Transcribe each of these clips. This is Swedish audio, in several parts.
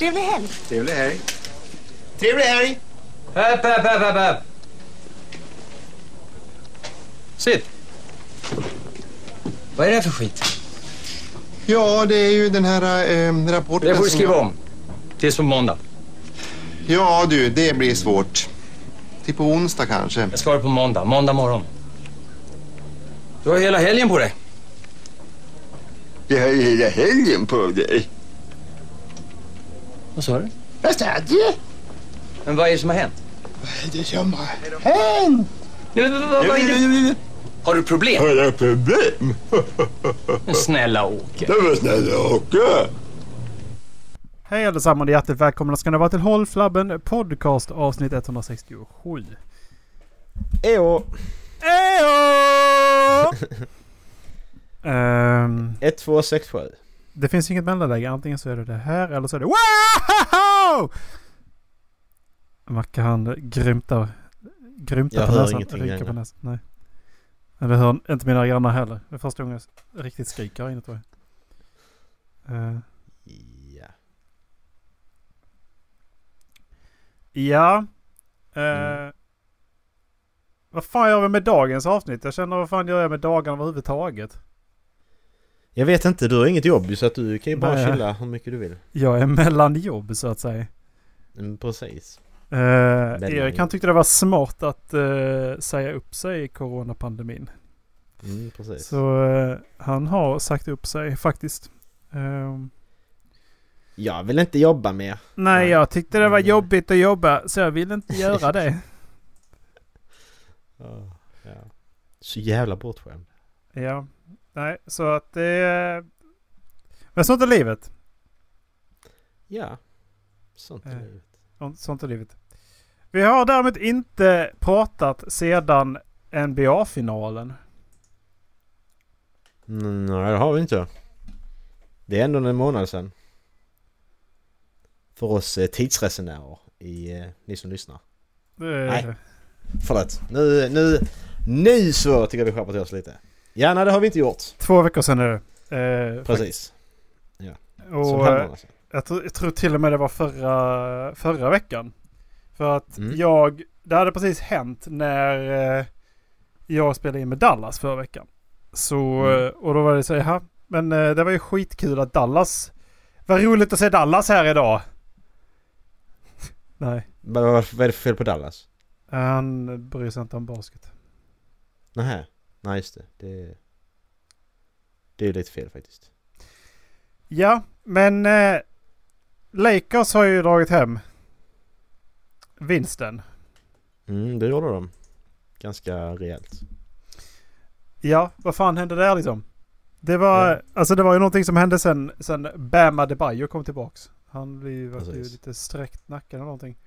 Trevlig helg. Trevlig helg. Trevlig helg! Häpp, häpp, häpp, häpp, häpp. Sitt. Vad är det här för skit? Ja, det är ju den här eh, rapporten Det får du skriva jag- om. Tills på måndag. Ja du, det blir svårt. Till på onsdag kanske. Jag ska ha det på måndag. Måndag morgon. Du har hela helgen på dig. Jag har hela helgen på dig. Vad sa du? Vad sa du? Men vad är det som har hänt? Det som har hänt? Vad- vad är? Har du problem? Har jag problem? Men Snälla Åke. Det var snälla Åke. Hej allesammans och hjärtligt välkomna ska ni vara till Håll Flabben Podcast avsnitt 167. Ejo! Ejo! Ehm, 1267. Det finns inget mellanläge. Antingen så är det det här eller så är det wow! Macke han grymtar. Grymtar Jag på hör näsan. ingenting rycker på näsan. Nej. Eller hör inte mina grannar heller. Det är första gången jag riktigt skriker här inne tror jag. Eh, Ja. Ja. Eh, Mm. Vad fan gör vi med dagens avsnitt? Jag känner vad fan gör jag med dagarna överhuvudtaget? Jag vet inte, du har inget jobb så att du kan ju bara Nej. chilla hur mycket du vill. Jag är mellan jobb så att säga. Mm, precis. Uh, Erik han tyckte det var smart att eh, säga upp sig i coronapandemin. Mm, precis. Så eh, han har sagt upp sig faktiskt. Ehm, Jag vill inte jobba mer. nej, jag tyckte det var Mm. jobbigt att jobba så jag vill inte göra det. Ja. ja. Så jävla bortskämd. ja, nej, så att det... Men sånt är livet. Ja. Sånt är Eh. livet. Sånt- är livet. Vi har däremot inte pratat sedan NBA-finalen. Mm, nej, det har vi inte. Det är ändå en månad sedan. För oss eh, tidsresenärer i eh, ni som lyssnar. Nej. Eh, Förlåt. Nu, nu, nu så tycker jag vi skärper till oss lite. Ja, nej det har vi inte gjort. Två veckor sedan är det. Eh, Precis. Så Och sedan. jag, tror, jag tror till och med det var förra, förra veckan. För att Mm. jag... Det hade precis hänt när eh, jag spelade in med Dallas förra veckan. Så, Mm. eh, och då var det så här, men det var ju skitkul att Dallas... Vad roligt att se Dallas här idag. Nej, vad är det för fel på Dallas? han bryr sig inte om basket. Nähä. Nej just det. Det, det är lite fel faktiskt. Ja, men eh, Lakers har ju dragit hem vinsten. Mm, det gjorde de. Ganska rejält. Ja, vad fan hände där liksom? Det var, Ja. alltså det var ju någonting som hände sen, sen Bam Adebayo kom tillbaks. Han blev ju, lite sträckt nacken eller någonting.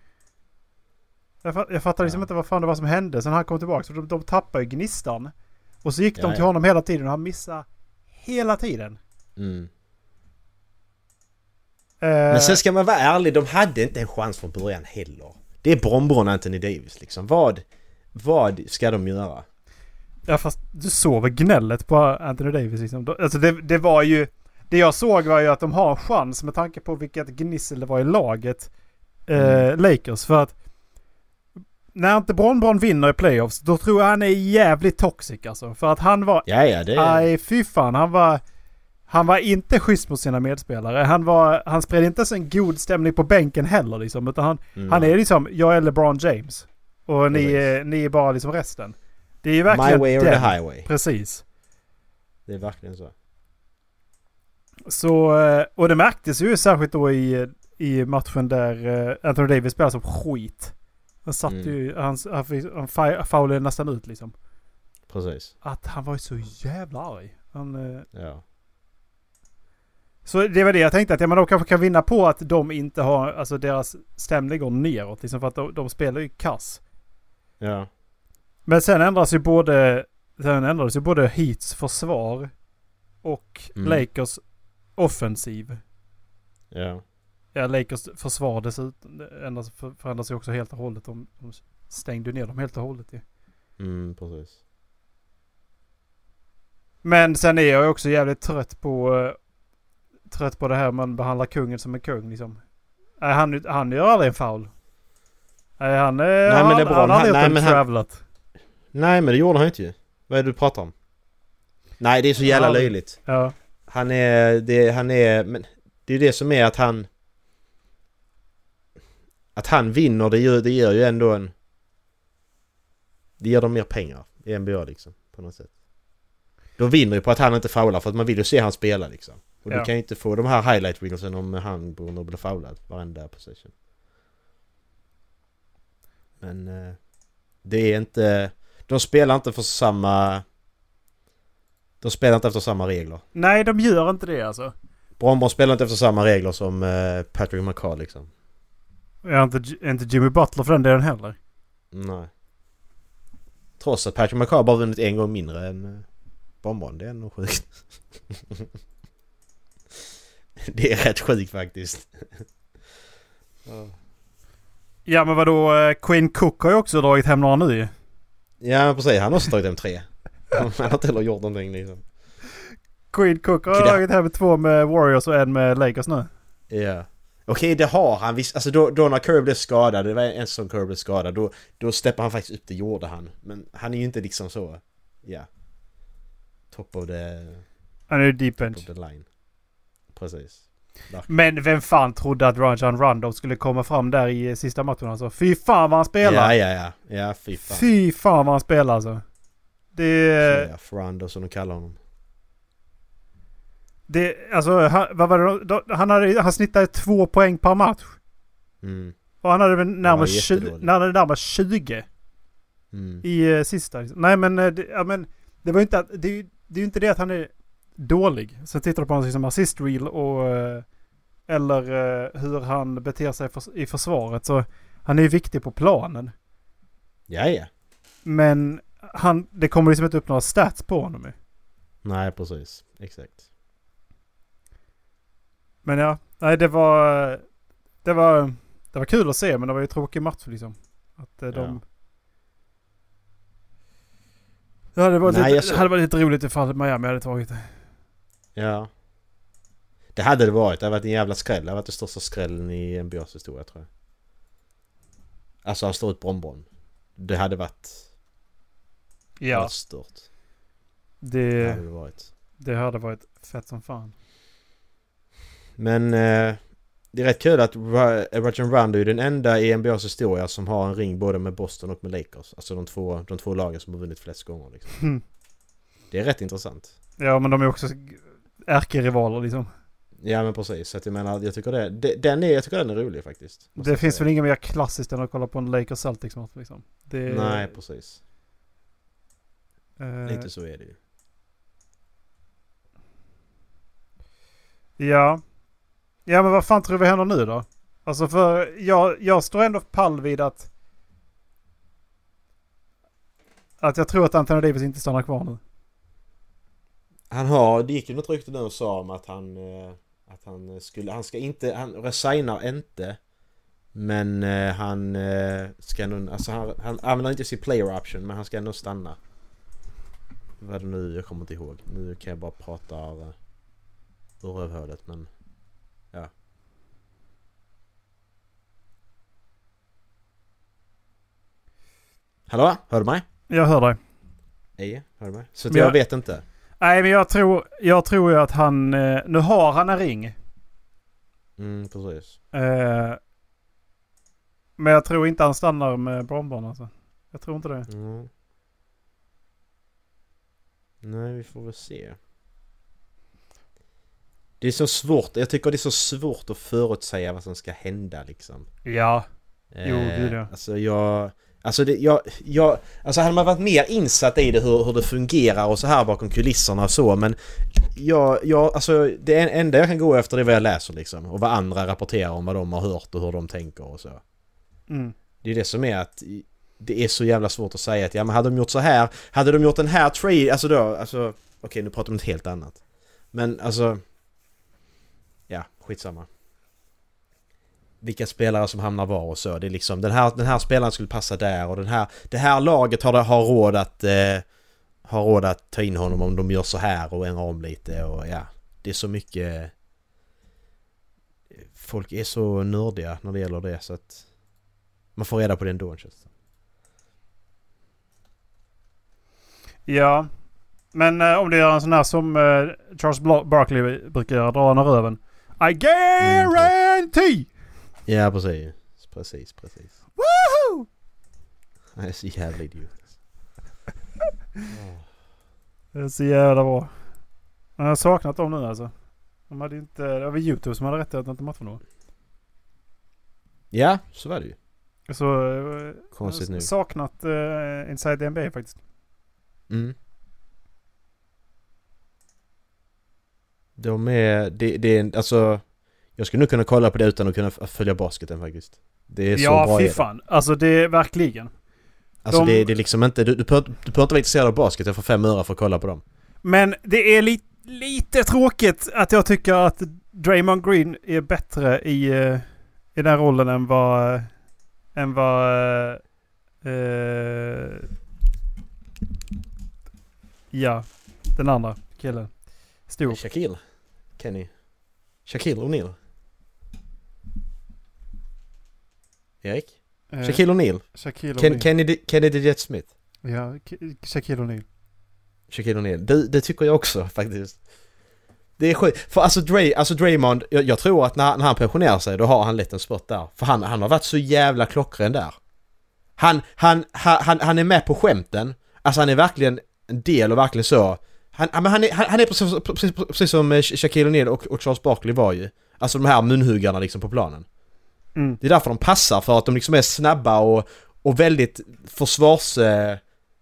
Jag, fatt, jag fattar liksom Ja. inte vad fan det var som hände sen han kom tillbaks. De, de tappade ju gnistan. Och så gick de till honom hela tiden och han missade hela tiden. Mm. Eh, Men sen ska man vara ärlig, de hade inte en chans från början heller. Det är Brombron Anthony Davis liksom. Vad, vad ska de göra? Ja fast du såg väl gnället på Anthony Davis liksom. Alltså det, det var ju... Det jag såg var ju att de har en chans med tanke på vilket gnissel det var i laget. Eh, Lakers. För att... När inte Bron vinner i playoffs då tror jag han är jävligt toxic alltså. För att han var... Ja, ja, det. Nej fy fan. Han var... Han var inte schysst mot sina medspelare. Han var... Han spred inte ens en god stämning på bänken heller liksom. Utan han, Mm. han är liksom... Jag är LeBron James. Och ni, är- ni är bara liksom resten. Det är ju verkligen My way or den. the highway. Precis. Det är verkligen så. Så, eh, och det märktes ju särskilt då i, i matchen där eh, Anthony Davis spelade som skit. Han satt Mm. ju, han, han, han fa- foulade nästan ut liksom. Precis. Att han var ju så jävla arg. Han, eh, Ja. så det var det jag tänkte att ja, men de kanske kan vinna på att de inte har, alltså deras stämning går neråt liksom för att de, de spelar ju kass. Ja. Men sen ändras ju både, sen ändras ju både Heats försvar och Mm. Lakers offensiv. Ja. Ja, Lakers försvar dessutom ändras, för- förändras ju också helt och hållet. De, de stängde ner dem helt och hållet ju. Mm, precis. Men sen är jag också jävligt trött på... eh, Trött på det här man behandlar kungen som en kung liksom. Nej, han, han gör aldrig en foul. Nej, han, eh, men han, LeBron, han har aldrig han- gjort nej, en men han-. Nej men det gjorde han inte ju. Vad är det du pratar om? Nej det är så jävla Ja. löjligt. Ja. Han är, det, han är, men det är det som är att han... Att han vinner det gör, det ger ju ändå en... Det ger dem mer pengar i NBA liksom, på något sätt. De vinner ju på att han inte faular för att man vill ju se han spela liksom. Och Ja. du kan ju inte få de här highlight reelsen om han går och blir foulad varenda possession. Men... eh, Det är inte... De spelar inte för samma... De spelar inte efter samma regler. Nej, de gör inte det alltså. Bromborn spelar inte efter samma regler som eh, Patrick McCall liksom. Ja, inte, inte Jimmy Butler för den delen heller. Nej. Trots att Patrick McCall bara vunnit en gång mindre än uh, Bromborn. Det är nog sjukt. det är rätt sjukt faktiskt. Ja. Men vadå? eh, Quinn Cook har ju också dragit hem några nu. Ja precis, han har också tagit hem tre. Han har inte heller gjort någonting liksom. Quinn Cook har dragit hem två med Warriors och en med Lakers nu. Ja. Okej det har han visst. Alltså då, då när Curry blev skadad, det var en som Curry blev skadad, då, då steppade han faktiskt upp, det gjorde han. Men han är ju inte liksom så, ja. Top of the, Han är deep top bench. of the line. Precis. Men vem fan trodde att Rajan Rondo skulle komma fram där i sista matchen alltså? Fy fan vad han spelar! Ja, ja, ja. Ja, fy fan. Fy fan vad han spelar alltså. Det... Playoff Rondo som de kallar honom. Det alltså, han, vad var det, då- han, hade, han snittade två poäng per match. Mm. Och han hade väl närmare, 20, jättedålig. han hade närmare 20 Mm. i eh, sista. liksom. Nej men, eh, det, ja, men det var ju inte att, det, är ju- det är ju inte det att han är dålig. Sen tittar du på hans liksom, assist reel och eh, eller hur han beter sig för, i försvaret. Så han är ju viktig på planen. Ja, ja. Men han, det kommer liksom inte upp några stats på honom ju. Nej, precis. Exakt. Men ja, nej det var, det var, det var kul att se men det var ju tråkig match liksom. Att eh, de... Det hade varit, Nej, lite, så- hade varit lite roligt ifall Miami hade tagit det. Ja. Det hade det varit. Det hade varit en jävla skräll. Det hade varit den största skrällen i NBAs historia tror jag. Alltså han slår ut Bron Det hade varit... Ja, varit stört. Det det, hade det varit. det hade varit fett som fan. Men eh, det är rätt kul att Ra- Rajon Rondo är den enda i NBAs historia som har en ring både med Boston och med Lakers. Alltså de två, de två lagen som har vunnit flest gånger liksom. Mm. Det är rätt intressant. Ja men de är också ärkerivaler liksom. Ja men precis. Så att jag menar, jag tycker det, det den är, jag tycker den är rolig faktiskt. Det finns säga. väl inget mer klassiskt än att kolla på en Lakers Celtics match liksom. Det, Nej precis. eh, Lite så är det ju. Ja. Ja men vad fan tror vi händer nu då? Alltså för jag, jag står ändå pall vid att... Att jag tror att Anthony Davis inte stannar kvar nu. Han har, det gick ju något rykte nu och sa om att han... Eh, att han eh, skulle, han ska inte, han resignar inte. Men eh, han ska nog, alltså han, han använder inte sin player option men han ska ändå stanna. Vad är det nu? Jag kommer inte ihåg. Nu kan jag bara prata ur rövhålet men... Ja. Hallå? Hör du mig? Jag hör dig. Nej, hör du mig? Så jag, jag- vet inte. Nej men jag tror, jag tror ju att han... eh, Nu har han en ring. Mm, precis. Eh, men jag tror inte han stannar med Bromborn alltså. Jag tror inte det. Mm. Nej, vi får väl se. Det är så svårt, jag tycker det är så svårt att förutsäga vad som ska hända liksom. Ja. Jo, Eh, gud, ja. Alltså jag... Alltså det, jag, jag... Alltså hade man varit mer insatt i det hur, hur det fungerar och så här bakom kulisserna och så men... Jag, jag, alltså det en- enda jag kan gå efter det är vad jag läser liksom. Och vad andra rapporterar om vad de har hört och hur de tänker och så. Mm. Det är det som är att det är så jävla svårt att säga att ja men hade de gjort så här, hade de gjort den här trade, alltså då, alltså okej nu pratar vi om något helt annat. Men alltså, ja skitsamma. Vilka spelare som hamnar var och så, det är liksom den här, den här spelaren skulle passa där och den här, det här laget har, har råd att, eh, har råd att ta in honom om de gör så här och ändrar om lite och ja. Det är så mycket folk är så nördiga när det gäller det så att man får reda på det ändå. Ja. Men eh, om det är en sån här som eh, Charles Barkley brukar göra, dra honom röven. I guarantee! Ja precis. Precis, precis. Woohoo! Han är så jävla idiot. Det är så jävla bra. Jag har saknat dem nu alltså. De hade inte... Det var YouTube som hade rättigheterna till matchen då. Ja, så var det ju. Så... eh, Konstigt jag nog. Saknat uh, Inside NBA faktiskt. Mm. De är... Det, det är alltså... Jag skulle nog kunna kolla på det utan att kunna följa basketen faktiskt. Det är så bra Ja, fy det. fan. Alltså det är verkligen. Alltså De- det, det är liksom inte... Du, du, behöver, du behöver inte vara intresserad av basket, jag får fem öre för att kolla på dem. Men det är li lite tråkigt att jag tycker att Draymond Green är bättre i, eh, i den rollen än vad... än vad... eh, ja, den andra killen. Stor. Shaquille. Kenny. Shaquille O'Neal. Erik? Eh, Shaquille O'Neal. Shaquille Ken. Kennedy, Kennedy Jet Smith. Ja, Shaquille O'Neal. Shaquille O'Neal. Det, det tycker jag också faktiskt. Det är sjukt. För alltså, Dray, alltså Draymond, jag, jag tror att när, när han pensionerar sig då har han en spot där. För han, han har varit så jävla klockren där. Han, han, han, han, han är med på skämten. Alltså han är verkligen en del och verkligen så. Han, men han, är, han, han är precis, precis, precis som Shaquille O'Neal och, och Charles Barkley var ju. Alltså de här munhuggarna liksom på planen. Mm. Det är därför de passar, för att de liksom är snabba och, och väldigt försvars... Eh,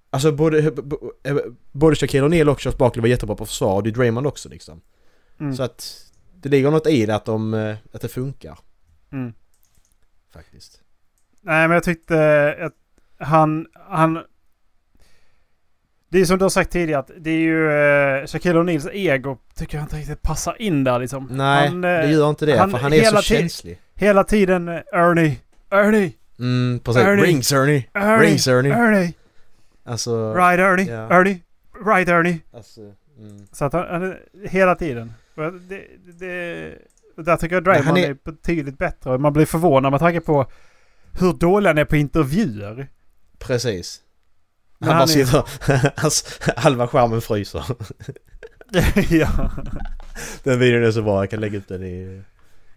alltså både, b- eh, både Shaquille O'Neal och Charles Barkley var jättebra på försvar och det är Draymond också liksom. Mm. Så att det ligger något i det att, de, eh, att det funkar Mm. faktiskt. Nej, men jag tyckte att han... han det är som du har sagt tidigare att det är ju uh, Shaquille O'Neals ego tycker jag inte riktigt passar in där liksom. Nej, han, eh, det gör inte det han för han är så känslig. Hela tiden eh, Ernie, Ernie, Mm, precis. Ernie. Rings Ernie! Ernie, Rings Ernie! Ernie. Alltså... Right Ernie, ja. Ernie, right Ernie. alltså mm. Så att han, han hela tiden. Det, det, och där tycker jag Draymond är- är betydligt bättre. Man blir förvånad med tanke på hur dålig han är på intervjuer. Precis. Han, han bara sitter... Hans, halva skärmen fryser. ja. Den videon är så bra, jag kan lägga upp den i,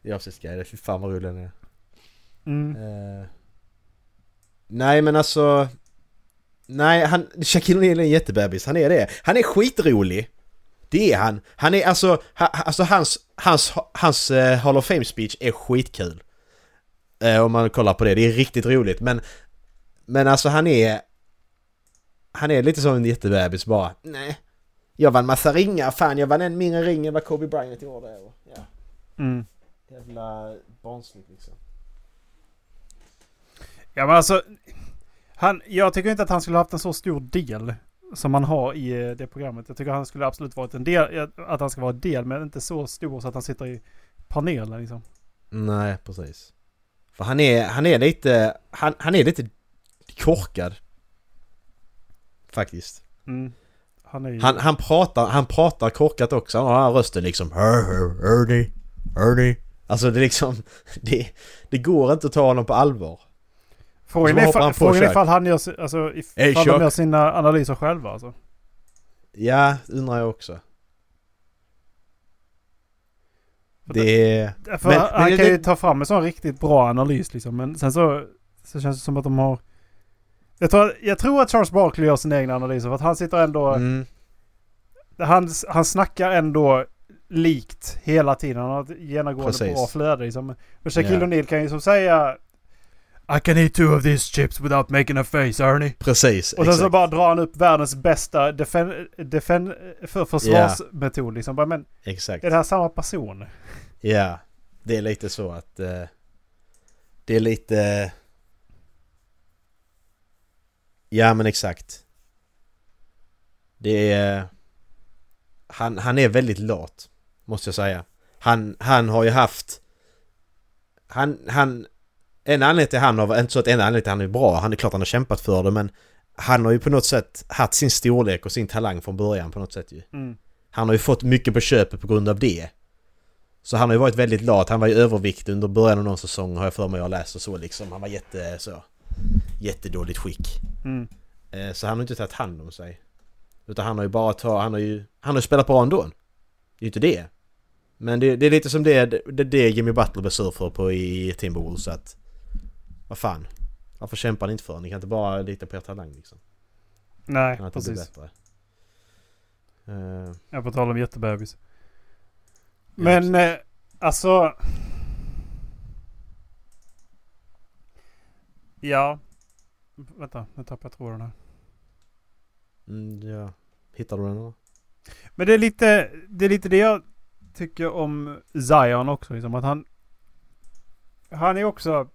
i avsnittsguiden. Fy fan vad rolig den är. Mm. Eh, nej men alltså... Nej, han, Shaquille O'Neal är en jättebebis, han är det. Han är skitrolig. Det är han. Han är alltså, ha, alltså hans, hans, hans eh, Hall of Fame speech är skitkul. Eh, om man kollar på det, det är riktigt roligt men... Men alltså han är... Han är lite som en jättebebis bara. Nej. Jag vann massa ringar, fan jag vann en mindre ring än vad Kobe Bryant gjorde. Ja. Mm. Jävla barnsligt liksom. Ja men alltså. Han, jag tycker inte att han skulle haft en så stor del. Som han har i eh, det programmet. Jag tycker han skulle absolut varit en del. Att han ska vara en del men inte så stor så att han sitter i panelen liksom. Nej, precis. För han är, han är lite, han, han är lite korkad. Faktiskt. Mm. Han ju... Han, han pratar, han pratar korkat också. Han har rösten liksom hör, hör, Ernie, Ernie. Alltså det är liksom, det, det går inte att ta honom på allvar. Frågan är han ifall, på frågan är Chuck. ifall han gör, alltså, ifall Hey, de gör sina analyser själva alltså. Ja, undrar jag också. Det är... För Men- han, men han det- kan ju ta fram en sån riktigt bra analys liksom. Men sen så, så känns det som att de har... Jag tror, jag tror att Charles Barkley gör sina egna analyser för att han sitter ändå... Mm, Han, han snackar ändå likt hela tiden. Han har ett genomgående Precis. bra flöde liksom. Men Shaquille Ja. O'Neal kan ju som säga... I can eat two of these chips without making a face, Ernie. precis, Och sen så exakt. bara drar han upp världens bästa defen, defen, för försvarsmetod liksom. Bara, Men Exakt. är det här samma person? Ja, det är lite så att... Eh, det är lite... Ja men exakt. Det är... Han, han är väldigt lat, måste jag säga. Han, han har ju haft... Han, han... En anledning till han har, inte så att en anledning till han är bra, han är klart han har kämpat för det men han har ju på något sätt haft sin storlek och sin talang från början på något sätt ju. Mm. Han har ju fått mycket på köpet på grund av det. Så han har ju varit väldigt lat. Han var ju överviktig under början av någon säsong har jag för mig jag läst och så liksom. Han var jätte så... Jättedåligt skick. Mm. Eh, Så han har inte tagit hand om sig. Utan han har ju bara tagit... Han har ju... Han har ju spelat bra ändå. Det är ju inte det. Men det, det är lite som det, det, det Jimmy Butler blir sur för på i Timberwolves så att... Vad fan. Varför kämpar ni inte för? Ni kan inte bara lita på er talang liksom. Nej, Kan precis. bättre. Eh, Jag får tala om jättebebis. Men eh, alltså... Ja. Vänta, nu tappade jag tråden här. mm, ja. Hittar du den eller? Men det är lite det, är lite det jag tycker om Zion också. Liksom, att han... Han är också...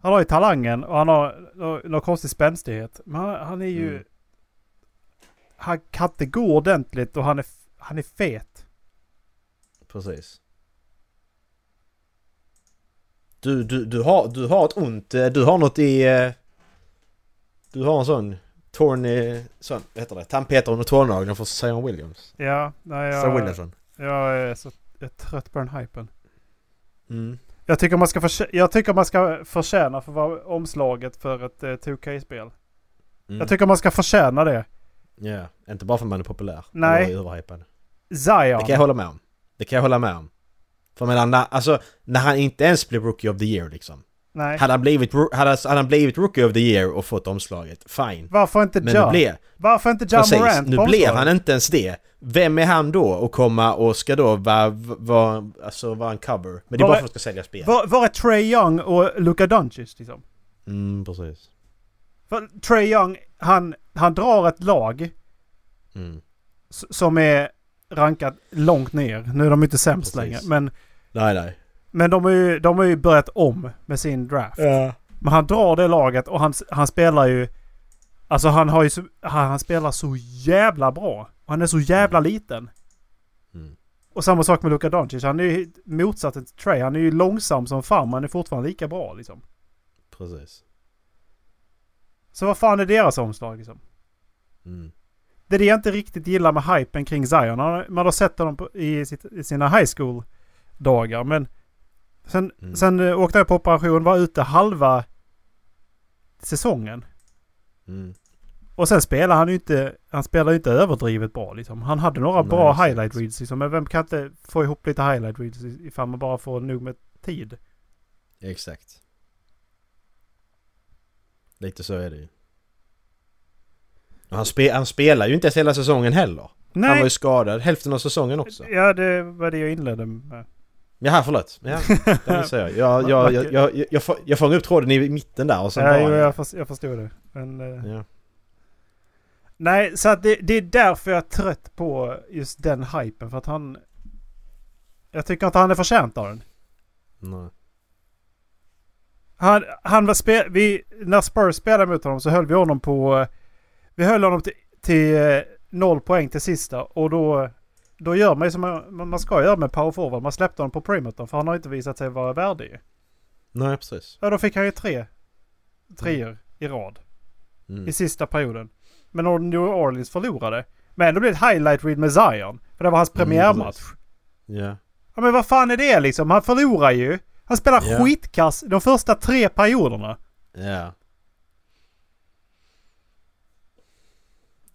Han har ju talangen och han har nå- någon konstig spänstighet. Men han, han är ju... Mm. Han kan inte gå ordentligt och han är, han är fet. Precis. Du, du, du, har, du har ett ont, eh, du har något i... eh, Du har en sån torn... Sån, heter det? Tandpetare under tånageln för Zion Williams. Ja, nej, Zion jag, Williamson. jag är så jag är trött på den hypen. Mm. Jag tycker man ska, försä- jag tycker man ska förtjäna för vara omslaget för ett eh, 2K-spel. Mm. Jag tycker man ska förtjäna det. Ja, inte bara för att man är populär. Nej. Överhypad. Zion. Det kan jag hålla med om. Det kan jag hålla med om. För när, alltså, när han inte ens blev Rookie of the Year liksom. Nej. Hade han blivit, hade, hade han blivit Rookie of the Year och fått omslaget, fine. Varför inte Men Ja? nu blev, Varför inte Ja precis, Morant nu på blev omslaget? han inte ens det. Vem är han då och komma och ska då vara, vara, alltså vara en cover? Men det är Var- bara för att ska sälja spel. Var, var är Trey Young och Luka Doncic liksom? Mm, precis. För Trey Young, han, han drar ett lag Mm. s- som är rankat långt ner. Nu är de inte sämst Precis. längre. Men, Nej, nej. men de, har ju, de har ju börjat om med sin draft. Ja. Men han drar det laget och han, han spelar ju... Alltså han har ju han, han spelar så jävla bra. Och han är så jävla liten. Mm. Och samma sak med Luka Doncic. Han är ju motsatsen till Trey. Han är ju långsam som fan men han är fortfarande lika bra liksom. Precis. Så vad fan är deras omslag liksom? Mm. Det är det jag inte riktigt gillar med hypen kring Zion. Man har sett honom på, i, sitt, i sina high school dagar men sen, Mm. sen eh, åkte jag på operation, var ute halva säsongen. Mm. Och sen spelar han ju inte, han spelar inte överdrivet bra liksom. Han hade några Nej, bra highlight reads liksom. Men vem kan inte få ihop lite highlight reads ifall man bara får nog med tid? Exakt. Lite så är det ju. Han, spe, han spelar ju inte ens hela säsongen heller. Han var ju skadad hälften av säsongen också. Ja, det var det jag inledde med. Jaha, förlåt. Ja, det missade jag. Jag, jag, jag, jag, jag, jag, jag fångade upp tråden i mitten där och sen Ja, bara... jag, jag förstod det. Men, eh, Ja. Nej, så att det, det är därför jag är trött på just den hypen. För att han... Jag tycker inte han är förtjänt av den. Nej. Han, han var spe, vi, när Spurs spelade mot honom så höll vi honom på... Vi höll honom till, till eh, noll poäng till sista. Och då, då gör man ju som man, man ska göra med power forward. Man släppte honom på perimetern för han har inte visat sig vara värdig. Nej, precis. Ja, då fick han ju tre treor i rad. Mm. i sista perioden. Men New Orleans förlorade. Men ändå blev det ett highlight read med Zion. För det var hans Mm, premiärmatch. precis. Ja. ja men vad fan är det liksom? Han förlorar ju. Han spelar Ja. skitkass de första tre perioderna. Ja.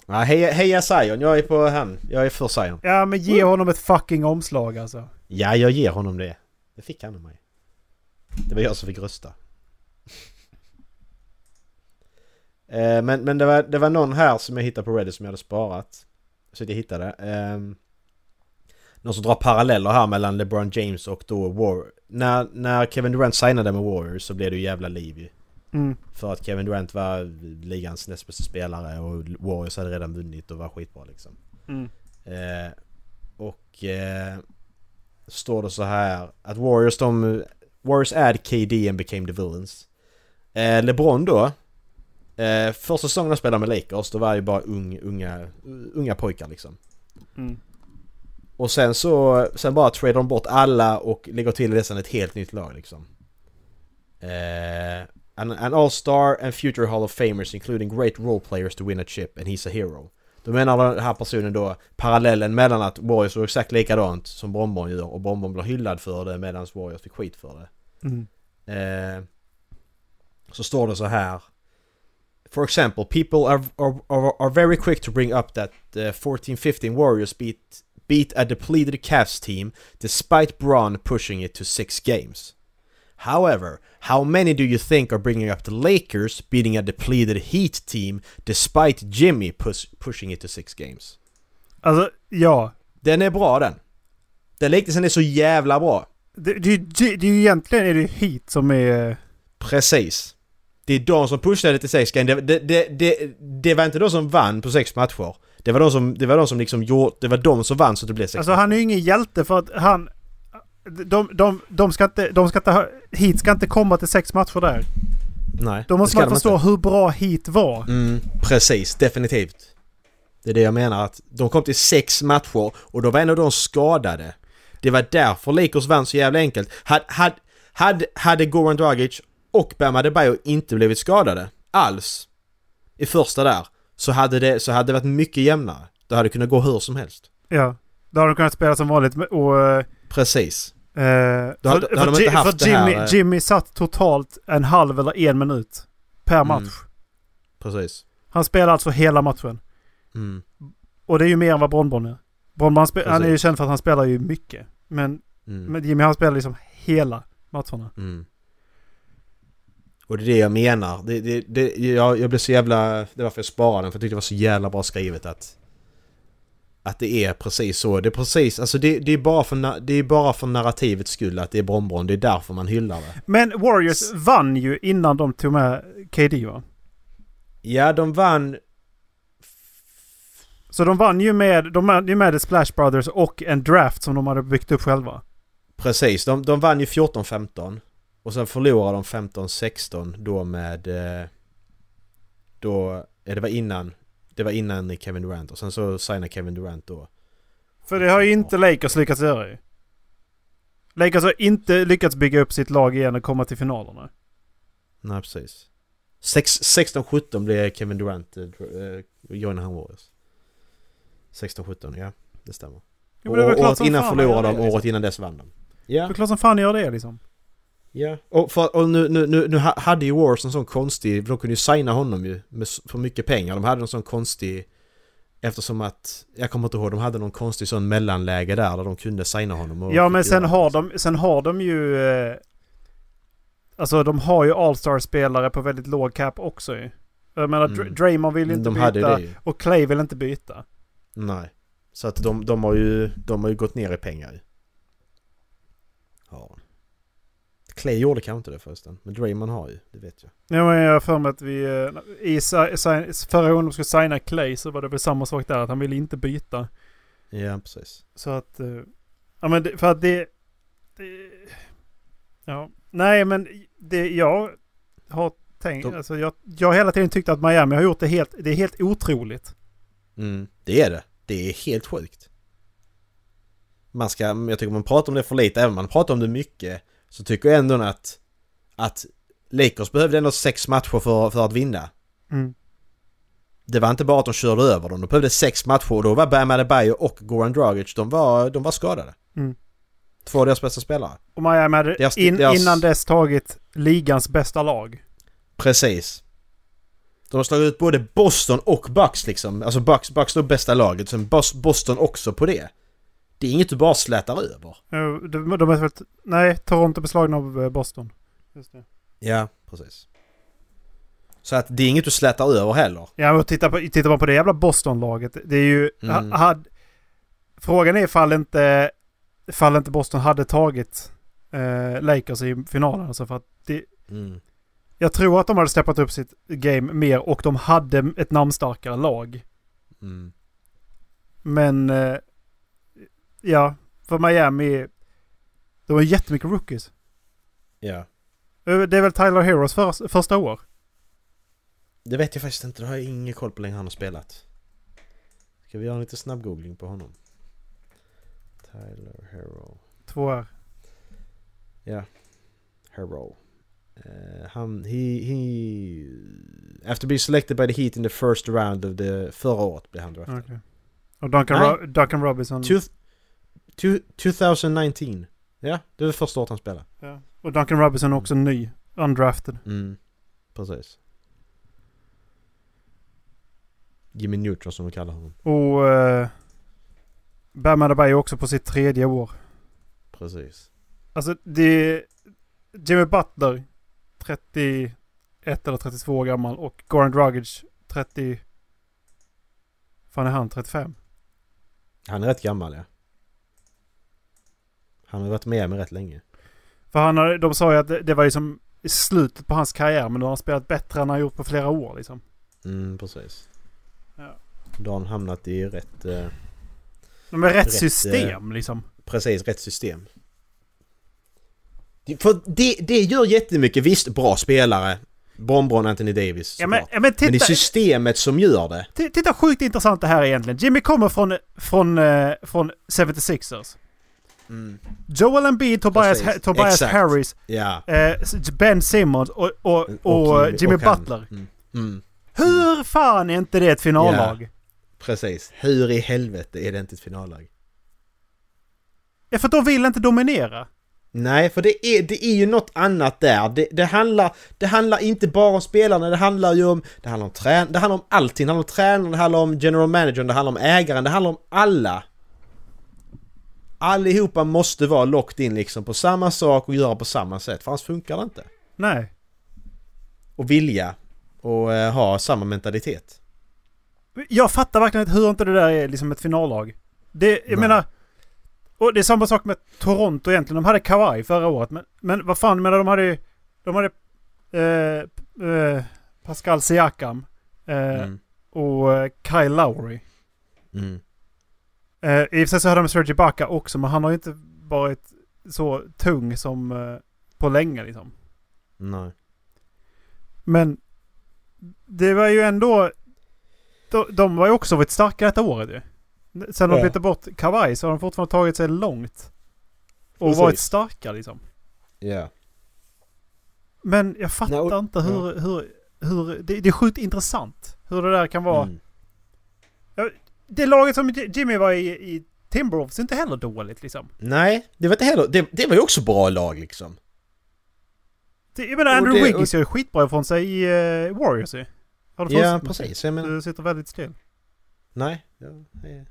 Nej, heja, heja Zion. Jag är på han. Jag är för Zion. Ja men ge honom ett fucking omslag alltså. Ja, jag ger honom det. Det fick han av mig. Det var jag som fick rösta. Eh, men men det, var, det var någon här som jag hittade på Reddit som jag hade sparat. Så att jag hittade. Eh, någon som drar paralleller här mellan LeBron James och då War... När, när Kevin Durant signade med Warriors så blev det ju jävla liv ju. Mm. För att Kevin Durant var ligans näst bästa spelare och Warriors hade redan vunnit och var skitbra liksom. Mm. Eh, och eh, står det så här att Warriors de... Warriors add KD and became the villains. Eh, LeBron då. Eh, första säsongen han spelade med Lakers då var ju bara ung, unga, unga pojkar liksom. Mm. Och sen så, sen bara tradar de bort alla och lägger till nästan ett helt nytt lag liksom. Eh, an, an all-star and future Hall of Famers including great role players to win a chip and he's a hero. Då menar den här personen då parallellen mellan att Warriors var exakt likadant som Bonbon gör och Bonbon blir hyllad för det medan Warriors fick skit för det. Mm. Eh, så står det så här. For example, people are, are, are, very quick to bring up that uh, 14-15 Warriors beat, beat a depleted Cavs team despite Braun pushing it to six games. However, how many do you think are bringing up the Lakers beating a depleted Heat team despite Jimmy push, pushing it to six games? Alltså, ja. Den är bra den. Den liknelsen är så jävla bra. Det, det, det, det är ju egentligen är det hit som är... Precis. Det är de som pushade till sex game. Det, det, det, det, det var inte de som vann på sex matcher. Det var de som, det var de som liksom gjorde... Det var de som vann så det blev sex Alltså matcher. han är ju ingen hjälte för att han... De, de, de ska inte... De ska inte ha, hit ska inte komma till sex matcher där. Nej. Då måste man förstå hur bra hit var. Mm, precis. Definitivt. Det är det jag menar att de kom till sex matcher och då var en av de skadade. Det var därför Lakers vann så jävla enkelt. Hade, hade, hade, hade Goran Dragic och Bam Adebayo inte blivit skadade alls i första där så hade det, så hade det varit mycket jämnare. Det hade kunnat gå hur som helst. Ja. Då har de kunnat spela som vanligt och... eh, Precis. Eh, Då hade- för, då hade de för, inte haft för Jimmy, här, eh, Jimmy satt totalt en halv eller en minut per match. Mm. Precis. Han spelar alltså hela matchen. Mm. Och det är ju mer än vad Bronbon är. Bronbon han, spe- han är ju känd för att han spelar ju mycket. Men, Mm. men Jimmy han spelar liksom hela matcherna. Mm. Och det är det jag menar. Det, det, det, jag, jag blev så jävla... Det är därför jag sparade den, för jag tyckte det var så jävla bra skrivet att... Att det är precis så. Det är precis... Alltså det, det, är, bara för, det är bara för narrativets skull att det är Bronbron. Det är därför man hyllar det. Men Warriors vann ju innan de tog med KD va? Ja, de vann... Så de vann ju med, de vann ju med The Splash Brothers och en draft som de hade byggt upp själva. Precis, de, de vann ju 14-15. Och sen förlorade de 15-16 då med... eh, Då... Ja, det var innan... Det var innan Kevin Durant och sen så signade Kevin Durant då. För det har ju inte Lakers lyckats göra ju. Lakers har inte lyckats bygga upp sitt lag igen och komma till finalerna. Nej, precis. Sex- 16-17 blev Kevin Durant, eh, uh, joinade han Warriors. 16-17, ja. Det stämmer. Jo, det året innan fan förlorade de, det, året innan dess vann de. Det Ja, är klart som fan gör det liksom. Ja. Och, för, och nu, nu, nu, nu ha- hade ju Warriors en sån konstig, de kunde ju signa honom ju med, för mycket pengar. De hade en sån konstig, eftersom att, jag kommer inte ihåg, de hade någon konstig sån mellanläge där, där de kunde signa honom. och Ja men sen har de, sen har de ju... Eh, alltså de har ju All-Star-spelare på väldigt låg cap också ju. Jag menar Mm. Dr- Draymond vill inte De byta det ju. och Clay vill inte byta. Nej. Så att de, de har ju, de har ju gått ner i pengar ju. Ja. Clay gjorde kanske inte det förresten. Men Draymond har ju, det vet jag. Ja men jag har för mig att vi... eh, I förra gången de skulle signa Clay så var det väl samma sak där. Att han ville inte byta. Ja, precis. Så att... eh, ja men det, för att det, det... Ja. Nej men det jag har tänkt... De- Alltså jag, jag har hela tiden tyckt att Miami har gjort det helt... Det är helt otroligt. Mm, det är det. Det är helt sjukt. Man ska, jag tycker man pratar om det för lite, även man pratar om det mycket. Så tycker jag ändå att, att Lakers behövde ändå sex matcher för, för att vinna. Mm. Det var inte bara att de körde över dem, de behövde sex matcher och då var Bam Adebayo och Goran Dragic, de var, de var skadade. Mm. Två av deras bästa spelare. Och Miami hade Deras- in, deras- innan dess tagit ligans bästa lag. Precis. De har slagit ut både Boston och Bucks liksom. Alltså Bucks, Bucks är bästa laget, sen Bos- Boston också på det. Det är inget du bara slätar över. Eh, De, de är väl... Nej, Toronto beslagna av eh, Boston. Just det. Ja, precis. Så att det är inget du slätar över heller. Ja, och titta på, tittar man på det jävla Boston-laget. Det är ju... Mm. Ha, had, frågan är ifall inte, ifall inte Boston hade tagit eh, Lakers i finalen. Alltså för att det, Mm. jag tror att de hade steppat upp sitt game mer och de hade ett namnstarkare lag. Mm. Men... Eh, ja, för Miami... Det var jättemycket rookies. Ja. Eh, Det är väl Tyler Heroes för, första år? Det vet jag faktiskt inte, det har jag ingen koll på hur länge han har spelat. Ska vi göra en lite snabb googling på honom? Tyler Hero. Två år. Ja. Hero. Eh, han... He, he... After being selected by the Heat in the first round of the... Förra året blev han draftad. Okej. Och Duncan. Ro- Duncan Robinson. Two- two- 2019. Ja, det var första året han spelade. Ja. Och Duncan Robinson är också ny. Undrafted. Mm, precis. Jimmy Neutron som de kallar honom. Och uh, Bam Adebayo är också på sitt tredje år. Precis. Alltså det... Jimmy Butler 31 eller 32 år gammal och Goran Dragic 30... fan är han? 35? Han är rätt gammal ja. Han har varit med mig rätt länge. För han har, de sa ju att det, det var ju som slutet på hans karriär men nu har han spelat bättre än han gjort på flera år liksom. Mm, precis. Ja. Då har han hamnat i rätt... Eh, är rätt, Rätt, system liksom. precis, rätt system. För det, det gör jättemycket. Visst, bra spelare. Bonbon Anthony Davis Ja, men, ja, men Men det är titta, systemet som gör det. ti- titta sjukt intressant det här egentligen. Jimmy kommer från, från, eh, från 76ers. Joel Embiid, Tobias, ha- Tobias. Harris, Ja. eh, Ben Simmons och, och, och, Jimmy och. Butler. Mm. Mm. Hur fan är inte det ett finallag? Precis. Hur i helvete är det inte ett finallag? Ja, för att de vill inte dominera. Nej, för det är, det är ju något annat där. Det, det, handlar, det handlar inte bara om spelarna, det handlar ju om... Det handlar om trän, det handlar om allting. Det handlar om tränaren, det handlar om general managern, det handlar om ägaren, det handlar om alla. Allihopa måste vara locked in liksom på samma sak och göra på samma sätt, för annars funkar det inte. Nej. Och vilja och eh, ha samma mentalitet. Jag fattar verkligen hur inte det där är liksom ett finallag. Det, jag Nej. menar... Och det är samma sak med Toronto egentligen. De hade Kawhi förra året. Men, men vad fan, menar de hade ju... De hade... Eh, eh, Pascal Siakam. Eh, Mm. Och eh, Kyle Lowry. Mm. Eh, I och för sig så hade de Serge Ibaka också. Men han har ju inte varit så tung som eh, på länge liksom. Nej. Men det var ju ändå... De, de var ju också varit starka detta året ju. Sen de Ja. bytte bort Kawhi så har de fortfarande tagit sig långt. Och Precis. varit starka liksom. Ja. Men jag fattar Nej, och- inte hur... hur, hur det, det är sjukt intressant hur det där kan vara. Mm. Det laget som Jimmy var i, i Timberwolves är inte heller dåligt liksom. Nej, det var inte heller... Det, det var ju också bra lag liksom. Det, jag menar Och Andrew det- Wiggins gör ju skitbra ifrån sig i uh, Warriors ju. Har du Ja, precis. Jag menar... Du sitter väldigt still. Nej. Ja, nej.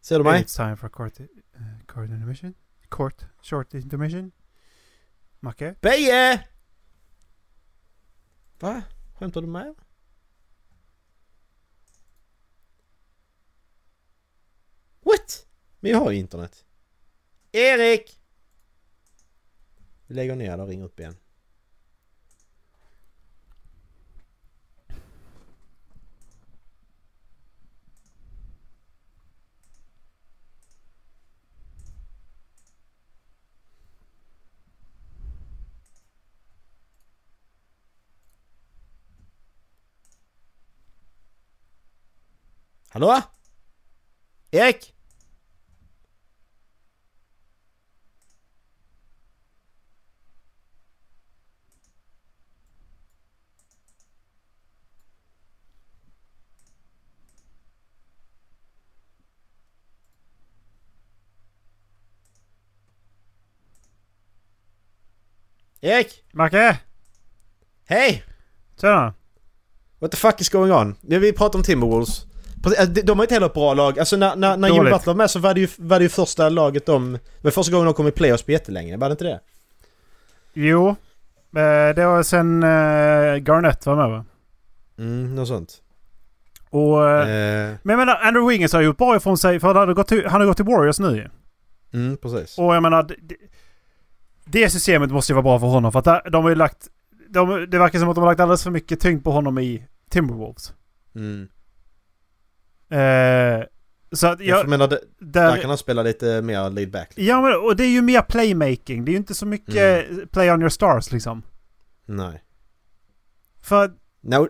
Ser du mig? It's time for court, uh, court intermission. Court short intermission. Macke? Beje! Va? Skämtar du med? What? Men jag har ju internet. Erik! Vi lägger ner det och ringer upp igen. Hallå? Erik? Erik? Macke! Hej! Tjena! What the fuck is going on? Vi pratar om Timberwolves. Alltså, de- har inte heller ett bra lag. Alltså när, när, när Jimmy. Butler var med så var det ju, var det ju första laget de... Var första gången de kom i playoffs på jättelänge, var det inte det? Jo. Eh, det var sen eh, Garnett var med va? Mm, något sånt. Och... Eh, Men jag menar, Andrew Wiggins har gjort bra ifrån sig för han har gått till, han har gått till Warriors nu ju. mm, precis. Och jag menar... Det, det systemet måste ju vara bra för honom för att de har ju lagt... De, det verkar som att de har lagt alldeles för mycket tyngd på honom i Timberwolves. Mm. Eh, så att Jag, jag... menar, där Där, kan han spela lite mer laid back. Liksom. ja men och det är ju mer playmaking. Det är ju inte så mycket play on your stars liksom. Nej. För No.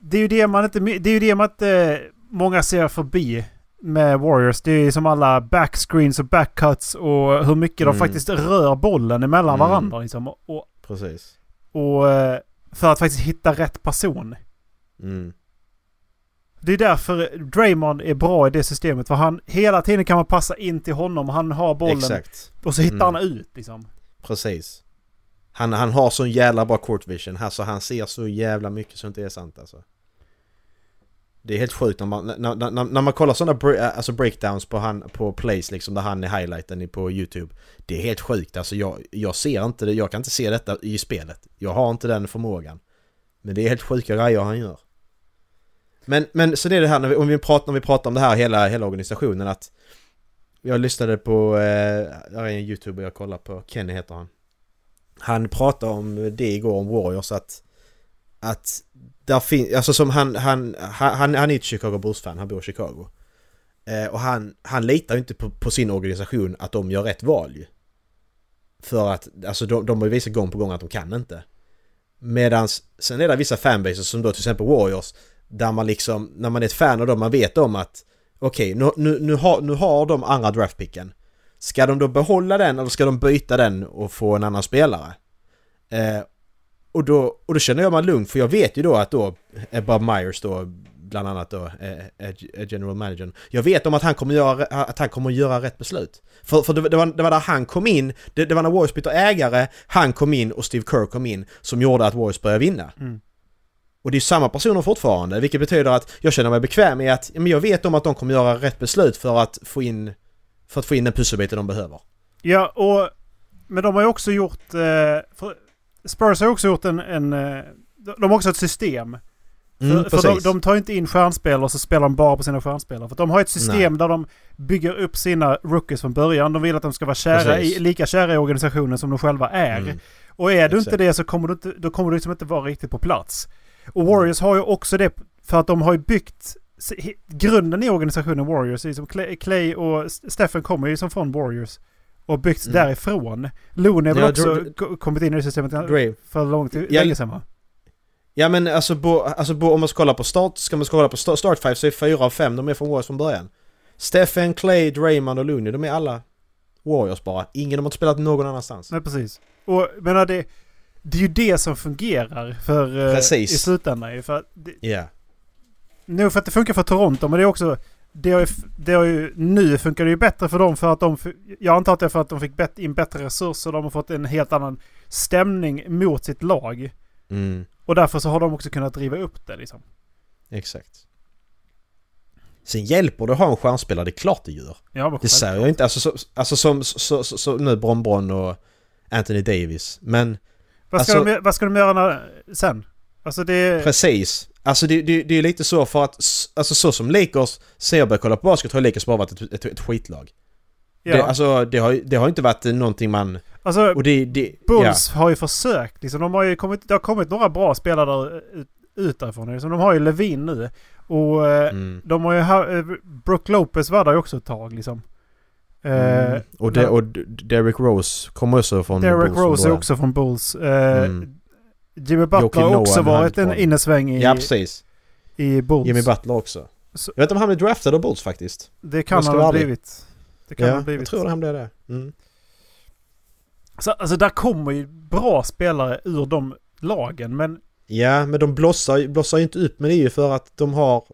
det är ju det man inte... Det är ju det man inte... Många ser förbi med Warriors. Det är som alla backscreens och backcuts och hur mycket Mm. de faktiskt rör bollen emellan Mm. varandra liksom. Och Precis. Och eh, för att faktiskt hitta rätt person. Mm. Det är därför Draymond är bra i det systemet. För han, hela tiden kan man passa in till honom. Han har bollen Exakt. och så hittar Mm. han ut liksom. Precis. Han, han har sån jävla bra court vision. Alltså han ser så jävla mycket så det inte är sant alltså. Det är helt sjukt när man, när, när, när man kollar sådana bre- eh, alltså breakdowns på, han, på plays liksom där han är highlighten på YouTube. Det är helt sjukt alltså jag, jag ser inte det, jag kan inte se detta i spelet. Jag har inte den förmågan. Men det är helt sjuka grejer han gör. Men, men så det är det här när vi, om vi pratar, när vi pratar om det här hela, hela organisationen att Jag lyssnade på, eh, där är en youtuber jag kollar på, Kenny heter han. Han pratade om det igår om Warriors att att där finns, alltså som han, han, han, han är ett Chicago Bulls-fan, han bor i Chicago. Eh, och han, han litar ju inte på, på sin organisation att de gör rätt val ju. För att, alltså de, de har ju visat gång på gång att de kan inte. Medans, sen är det vissa fanbases som då till exempel Warriors, där man liksom, när man är ett fan av dem, man vet om att okej, nu, nu, nu, har, nu har de andra draftpicken. Ska de då behålla den eller ska de byta den och få en annan spelare? Eh, och, då, och då känner jag mig lugn för jag vet ju då att då är Bob Myers då bland annat då är, är, är general managern. Jag vet om att han kommer göra, att han kommer göra rätt beslut. För, för det, det, var, det var där han kom in, det, det var när Warriors bytte ägare, han kom in och Steve Kerr kom in som gjorde att Warriors började vinna. Mm. Och det är samma personer fortfarande, vilket betyder att jag känner mig bekväm i att men jag vet om att de kommer göra rätt beslut för att få in för att få in den pusselbiten de behöver. Ja, och... Men de har ju också gjort... Eh, för Spurs har också gjort en... en eh, de har också ett system. Mm, för för de, de tar inte in stjärnspelare och så spelar de bara på sina stjärnspelare. För de har ett system Nej. där de bygger upp sina rookies från början. De vill att de ska vara kära i, lika kära i organisationen som de själva är. Mm. Och är du inte det så kommer du inte, då kommer du liksom inte vara riktigt på plats. Och Warriors har ju också det för att de har ju byggt grunden i organisationen Warriors. Liksom Clay, och S- Stephen kommer ju som från Warriors. Och byggts Mm. därifrån. Looney har väl Ja, också Dr- ko- kommit in i det systemet Dre. för långt, Ja, länge sedan va? Ja men alltså, bo, alltså bo, om man ska kolla på start, ska man kolla på start, start five så är fyra av fem de är från Warriors från början. Stephen, Clay, Draymond och Looney, de är alla Warriors bara. Ingen de har inte spelat någon annanstans. Nej precis. Och menar det, det är ju det som fungerar för, eh, Precis. i slutändan ju. För det, Ja. nog för att det funkar för Toronto men det är också det har, ju, det har ju, nu funkar det ju bättre för dem för att de... Jag antar att det är för att de fick bet, in bättre resurser. De har fått en helt annan stämning mot sitt lag. Mm, Och därför så har de också kunnat driva upp det liksom. exakt. Sen hjälper det att ha en stjärnspelare, det är klart det gör. Ja, Det säger jag inte, alltså, så, alltså som så, så, så, nu Bron Bron och Anthony Davis. Men vad, ska alltså- de, vad ska de göra när, sen? Alltså det... Precis. Alltså det, det, det är lite så för att, alltså så som Lakers, sen jag började kolla på basket har Lakers bara varit ett, ett, ett skitlag. Ja, Det, alltså det har, det har inte varit någonting man... alltså Och det... det Bulls har ju försökt liksom. De har ju kommit, det har kommit några bra spelare ut, därifrån. Liksom. De har ju Levin nu. Och ja. eh, Mm. de har ju... eh, Brook Lopez var där ju också ett tag liksom. Eh, Mm. Och, de, och Derrick Rose kommer också från Derrick Bulls från Rose är också från Bulls. Eh, Mm. Jimmy Butler har också varit en innesväng i, Ja, precis. i Bulls. Jimmy Butler också. Så- Jag vet inte om han blev draftad av Bulls faktiskt. Det Jag kan han ha blivit. Det kan han Ja, ha jag blivit. tror han blev det. Mm. Så, alltså där kommer ju bra spelare ur de lagen. Men Ja, men de blossar, blossar ju inte upp med det är ju för att de har...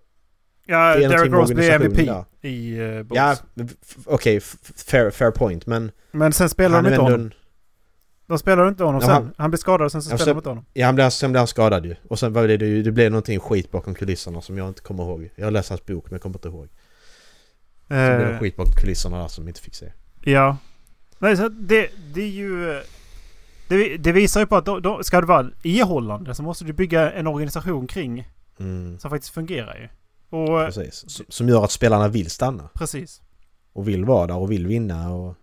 ja, med Rose blir MVP organisationen i uh, Bulls. Ja, okej, f- fair, fair point, men... Men sen spelar han de inte honom. en, De spelar inte honom Ja, sen. han- Han, blir skadad och sen så sen- de inte honom. Ja, han blev, sen blev han skadad ju. Och sen var det, det, det blev någonting skit bakom kulisserna som jag inte kommer ihåg. Jag har läst hans bok men jag kommer inte ihåg. Så blev det Eh, skit bakom kulisserna där som vi inte fick se. ja. Nej, så det, det är ju... eh, Det, det visar ju på att då, då, ska det vara ihållande så måste du bygga en organisation kring Mm, som faktiskt fungerar ju. Och eh, precis. Som- Som gör att spelarna vill stanna. precis. Och vill vara där och vill vinna och...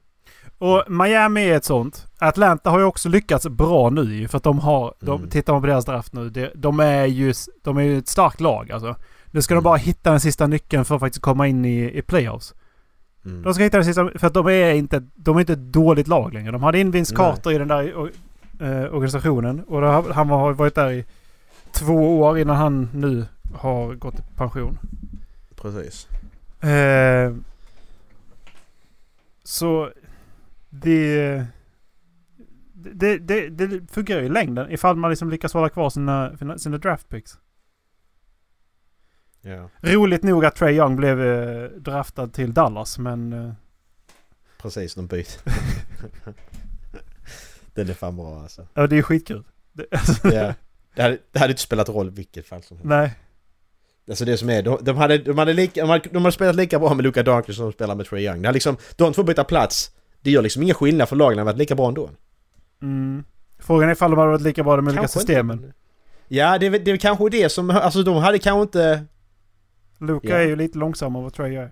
Och Miami är ett sånt. Atlanta har ju också lyckats bra nu för att de har... De, Mm. Tittar man på deras draft nu. Det, de, är ju, de är ju ett starkt lag alltså. Nu ska de Mm. bara hitta den sista nyckeln för att faktiskt komma in i, i playoffs. Mm. De ska hitta den sista... För att de är inte, de är inte ett dåligt lag längre. De hade in Vince. Carter i den där eh, organisationen. Och då, han har varit där i två år innan han nu har gått i pension. Precis. Eh, så det... det, det, det fungerar ju i längden ifall man liksom lyckas hålla kvar sina, sina draft picks. Ja, Roligt nog att Trey Young blev eh, draftad till Dallas men... Eh, precis. De byter. Den är fan bra alltså. ja, det är skitkul. Det, Ja. Det hade, det hade inte spelat roll vilket fall som helst. Nej. Alltså det som är, de, de, hade, de, hade lika, de, hade, de hade spelat lika bra med Luka Doncic som de spelar med Trey Young. Det hade liksom, de två byta plats, det gör liksom ingen skillnad för lagen, hade varit lika bra ändå. Mm. Frågan är ifall de hade varit lika bra de olika systemen. Inte. Ja, det, det är kanske det som, alltså de hade kanske inte... Luka Ja. är ju lite långsammare än vad Trey är.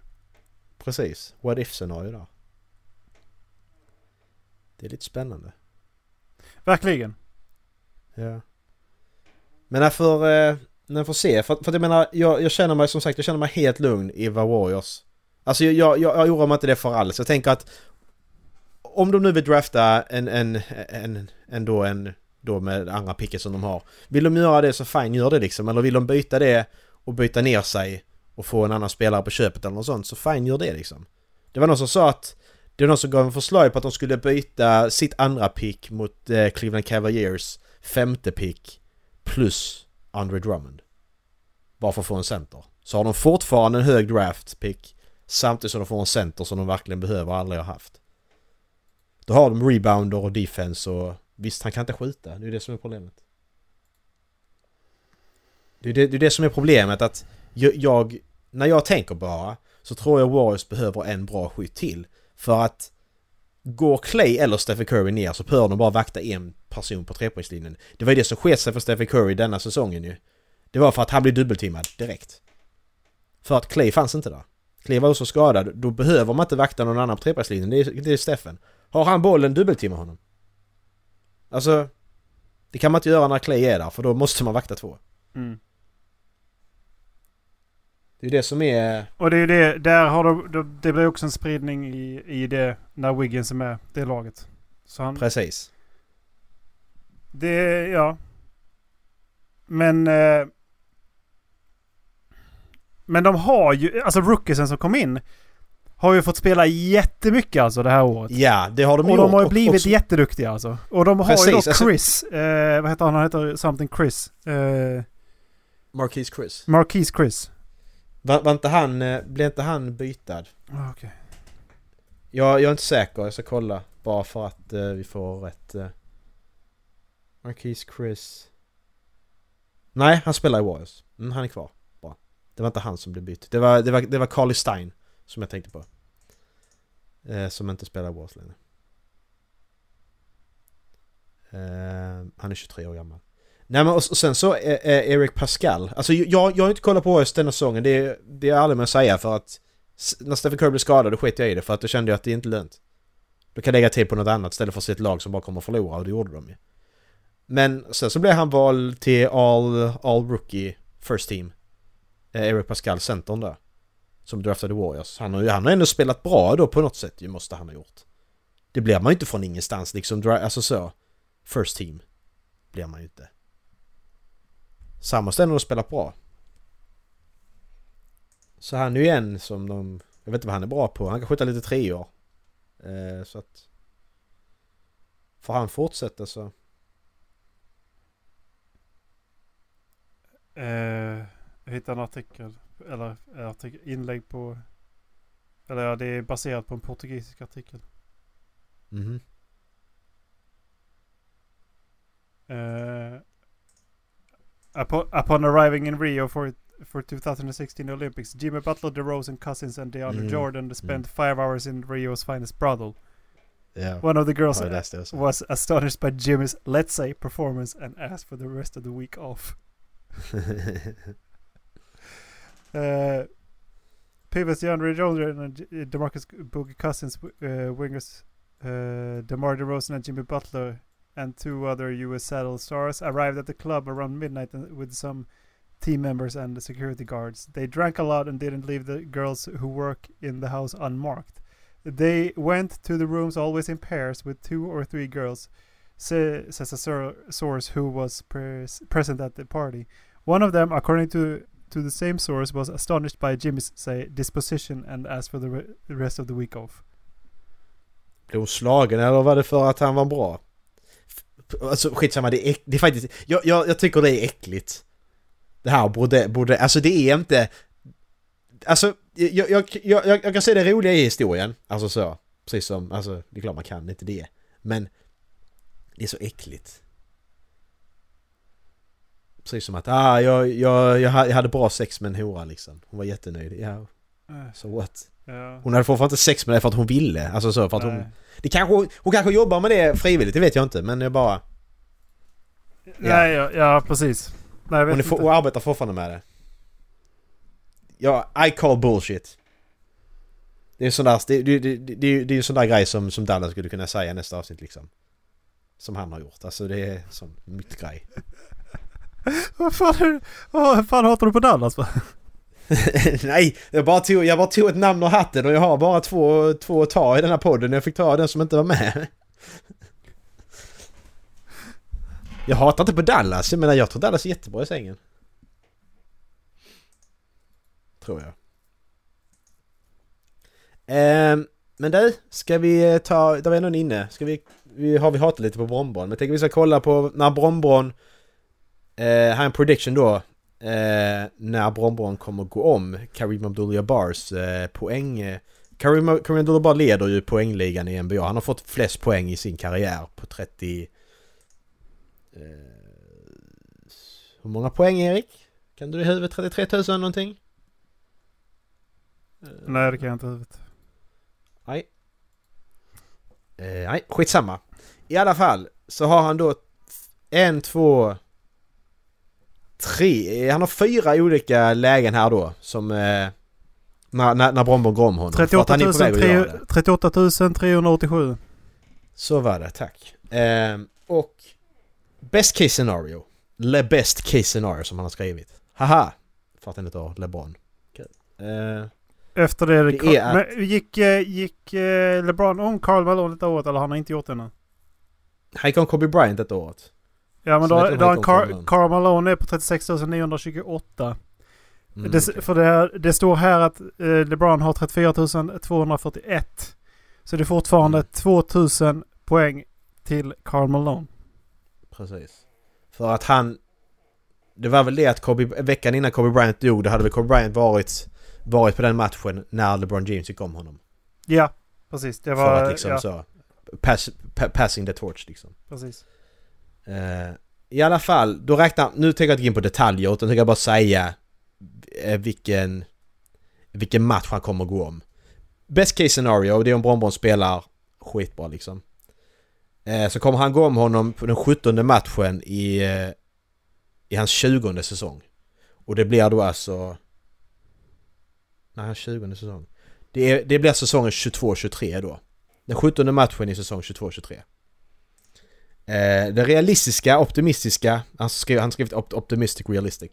Precis, what if-scenario där. Det är lite spännande. Verkligen. Ja. Men när för, eh, jag får se, för, för jag menar, jag, jag känner mig som sagt, jag känner mig helt lugn i vad Warriors. Alltså jag, jag, jag, jag oroar mig inte det för alls. Jag tänker att om de nu vill drafta en, en, en, en då en, då med andra picket som de har. Vill de göra det så fine, gör det liksom. Eller vill de byta det och byta ner sig och få en annan spelare på köpet eller något sånt, så fine, gör det liksom. Det var någon som sa att det var någon som gav en förslag på att de skulle byta sitt andra pick mot eh, Cleveland Cavaliers femte pick plus Andre Drummond. Bara för att få en center. Så har de fortfarande en hög draft pick samtidigt som de får en center som de verkligen behöver och aldrig har haft. Då har de rebounder och defense och visst, han kan inte skjuta. Det är det som är problemet. Det är det, det är det som är problemet att jag, jag, när jag tänker bara så tror jag Warriors behöver en bra skytt till. För att går Clay eller Stephen Curry ner så behöver de bara vakta en person på trepoängslinjen. Det var ju det som sket sig för Stephen Curry denna säsongen ju. Det var för att han blev dubbeltimmad direkt. För att Clay fanns inte där. Clay var också skadad, då behöver man inte vakta någon annan på trepoängslinjen. Det är, det är Steffen. Har han bollen, dubbelteama honom. Alltså, det kan man inte göra när Clay är där, för då måste man vakta två. Mm. Det är det som är... Och det är det, där har de, det blir också en spridning i, i det när Wiggins är med, det laget. Så han, Precis. det, ja. Men... Eh, men de har ju, alltså rookiesen som kom in har ju fått spela jättemycket alltså det här året. Ja, det har de och gjort. de har ju och- blivit också- jätteduktiga alltså. Och de har ju Precis, då alltså- Chris, eh, vad heter han? Han heter something Chris. Eh, Marquise Chris. Marquise Chris. Var, var inte han... eh, Blev inte han bytad? Ah, Okej. Jag, jag är inte säker, jag ska kolla. Bara för att eh, vi får rätt... Eh. Marquise Chris... Nej, han spelar i Warriors. Mm, han är kvar. Bra. Det var inte han som blev bytt. Det var, det var, det var Carly Stein som jag tänkte på. Eh, som inte spelar i längre. Eh, han är 23 år gammal. Nej men och, sen så är, Eric Pascal. Alltså jag, jag har inte kollat på Warriors denna säsongen. Det, är- det är aldrig med att säga för att när Stephen Curry blev skadad då sket jag i det för att då kände jag att det inte är lönt. Då kan jag lägga till på något annat istället för att se ett lag som bara kommer att förlora och det gjorde de ju. Men sen så blev han vald till All, all Rookie First Team. Eh, Eric Pascal, centern där. Som draftade Warriors. Han har ju han har ändå spelat bra då på något sätt ju måste han ha gjort. Det blir man ju inte från ingenstans liksom. Alltså så. First Team. Blir man ju inte. Samma ställe har spelat bra. Så han är ju en som de... Jag vet inte vad han är bra på. Han kan skjuta lite treor. Eh, så att... Får han fortsätta så... Eh, jag hittade en artikel, eller artikel, inlägg på... Eller ja, det är baserat på en portugisisk artikel. Mhm. Uh, upon, upon arriving in Rio for for 2016 Olympics, Jimmy Butler, DeRozan, Cousins, and DeAndre Mm, Jordan spent five hours in Rio's finest brothel. Ja. One of the girls was astonished by Jimmy's let's say performance and asked for the rest of the week off. Uh, pivots DeAndre Jordan and Demarcus Boogie Cousins, uh, wingers uh, DeMar DeRozan and Jimmy Butler, and two other U.S. Saddle stars arrived at the club around midnight with some team members and the security guards. They drank a lot and didn't leave the girls who work in the house unmarked. They went to the rooms always in pairs with two or three girls, says a source who was pres- present at the party. One of them, according to to the same source, was astonished by Jimmy's say disposition and asked for the re- the rest of the week off. Blev hon slagen eller var det för att han var bra? Alltså skitsamma, det är, det är faktiskt... Jag, jag, jag tycker det är äckligt. Det här borde, borde... Alltså det är inte... Alltså, jag, jag, jag, jag kan se det roliga i historien. Alltså så. Precis som, alltså det är klart man kan inte det. Men det är så äckligt. Precis som att, ah, jag, jag, jag ha- jag hade bra sex med en hora liksom. Hon var jättenöjd. Ja, so what? Ja. Hon hade fortfarande inte sex med det för att hon ville. Alltså så, för att hon... Det kanske, hon kanske jobbar med det frivilligt, det vet jag inte. Men jag bara... Nej, ja, ja precis. Nej, jag vet Hon, är inte. hon arbetar fortfarande med det. Ja, I call bullshit. Det är sån där, det, det, det, det, det är sån där grej som, som Dallas skulle kunna säga nästa avsnitt liksom. Som han har gjort. Alltså det är sån mytgrej. Vad fan, vad fan hatar du på Dallas va? Nej, jag bara, tog, jag bara tog ett namn ur hatten och jag har bara två, två att ta i den här podden. Jag fick ta den som inte var med. Jag hatar inte på Dallas. Jag menar, jag tror Dallas är jättebra i sängen. Tror jag. Ehm, men du, ska vi eh, ta... Där var någon inne. Ska vi... vi har vi hatat lite på Brombron. Men jag tänker vi ska kolla på när Brombron... Eh, här är en prediction då. Eh, när Brombron kommer gå om Karim Abdul-Jabbars eh, poäng... Eh, Karim, Karim Abdul-Jabbar leder ju poängligan i NBA. Han har fått flest poäng i sin karriär på 30... Eh, hur många poäng Erik? Kan du i huvudet 33 000 någonting? Eh, Nej, det kan jag inte i huvudet. Nej. Eh, nej, skitsamma. I alla fall så har han då en, två, tre. Han har fyra olika lägen här då som... Eh, när, när, när Brombom går om honom. För att 38, han är på väg att göra det. 38 387. Så var det, tack. Eh, och Best case scenario. Le best case scenario som han har skrivit. Haha! För att han inte har LeBron. Kul. Eh, Efter det... Det är att- Men gick, eh, gick eh, LeBron om Karl Malone detta året eller har han inte gjort det ännu? han gick om Kobe Bryant ett året. Ja men då, då Karl Karl, Malone. Är på 36 928. Mm, det, okej. För det, här, det står här att eh, LeBron har 34 241. Så det är fortfarande Mm. 2000 poäng till Karl Malone. Precis. För att han... Det var väl det att Kobe, veckan innan Kobe Bryant dog, då hade väl Kobe Bryant varit, varit på den matchen när LeBron James gick om honom. Ja, precis. Det För var... att liksom ja, så... Pass, pa, passing the torch liksom. precis. Eh, I alla fall, då räknar... Nu tänker jag inte gå in på detaljer utan tänker jag bara säga eh, vilken... Vilken match han kommer gå om. Best case scenario, det är om Brombron spelar skitbra liksom. Eh, så kommer han gå om honom på den 17 matchen i... Eh, I hans 20 säsong. Och det blir då alltså... Nej, hans 20 säsong. Det, är, det blir säsongen 22-23 då. Den 17 matchen i säsong 22-23. Eh, det realistiska, optimistiska, han skrev, han skrev op optimistic realistic.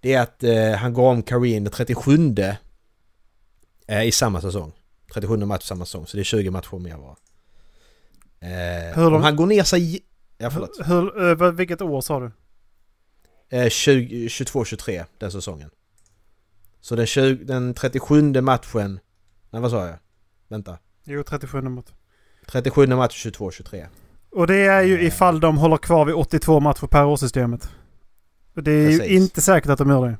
Det är att eh, han går om Karin den 37 eh, i samma säsong. 37 match samma säsong, så det är 20 matcher mer bara. Eh, Hur om de- han går ner sig... Ja, förlåt. Hur, eh, vad- vilket år sa du? Eh, 20 22-23 den säsongen. Så den, 20, den 37 matchen... Nej, vad sa jag? Vänta. Jo, 37 mot. 37 match 22-23. Och det är ju ifall de håller kvar vid 82 matcher per år-systemet. Det är Precis. ju inte säkert att de gör det.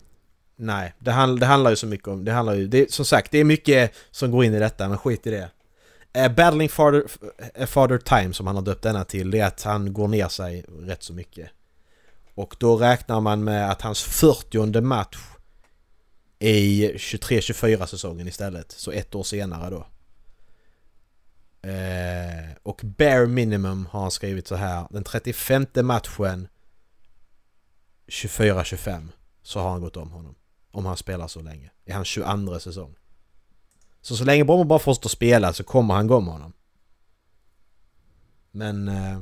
Nej, det, handl det handlar ju så mycket om... Det handlar ju... Det, som sagt, det är mycket som går in i detta, men skit i det. Eh, Battling Father, eh, Father Time, som han har döpt denna till, det är att han går ner sig rätt så mycket. Och då räknar man med att hans 40 match i 23-24 säsongen istället. Så ett år senare då. Eh, och bare minimum har han skrivit så här. Den 35 matchen 24-25 så har han gått om honom. Om han spelar så länge. I hans 22 säsong. Så så länge Bromma bara fortsätter spela så kommer han gå om honom. Men... Eh,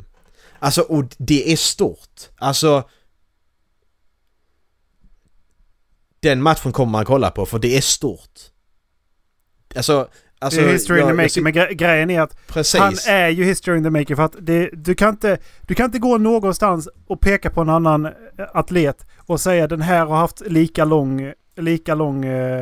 alltså, och det är stort. Alltså... Den matchen kommer man kolla på för det är stort. Alltså alltså det är history in the jag- jag making. Men gre- grejen är att Precis. han är ju history in the making. För att det, du, kan inte, du kan inte gå någonstans och peka på en annan eh, atlet och säga den här har haft lika lång, lika lång eh,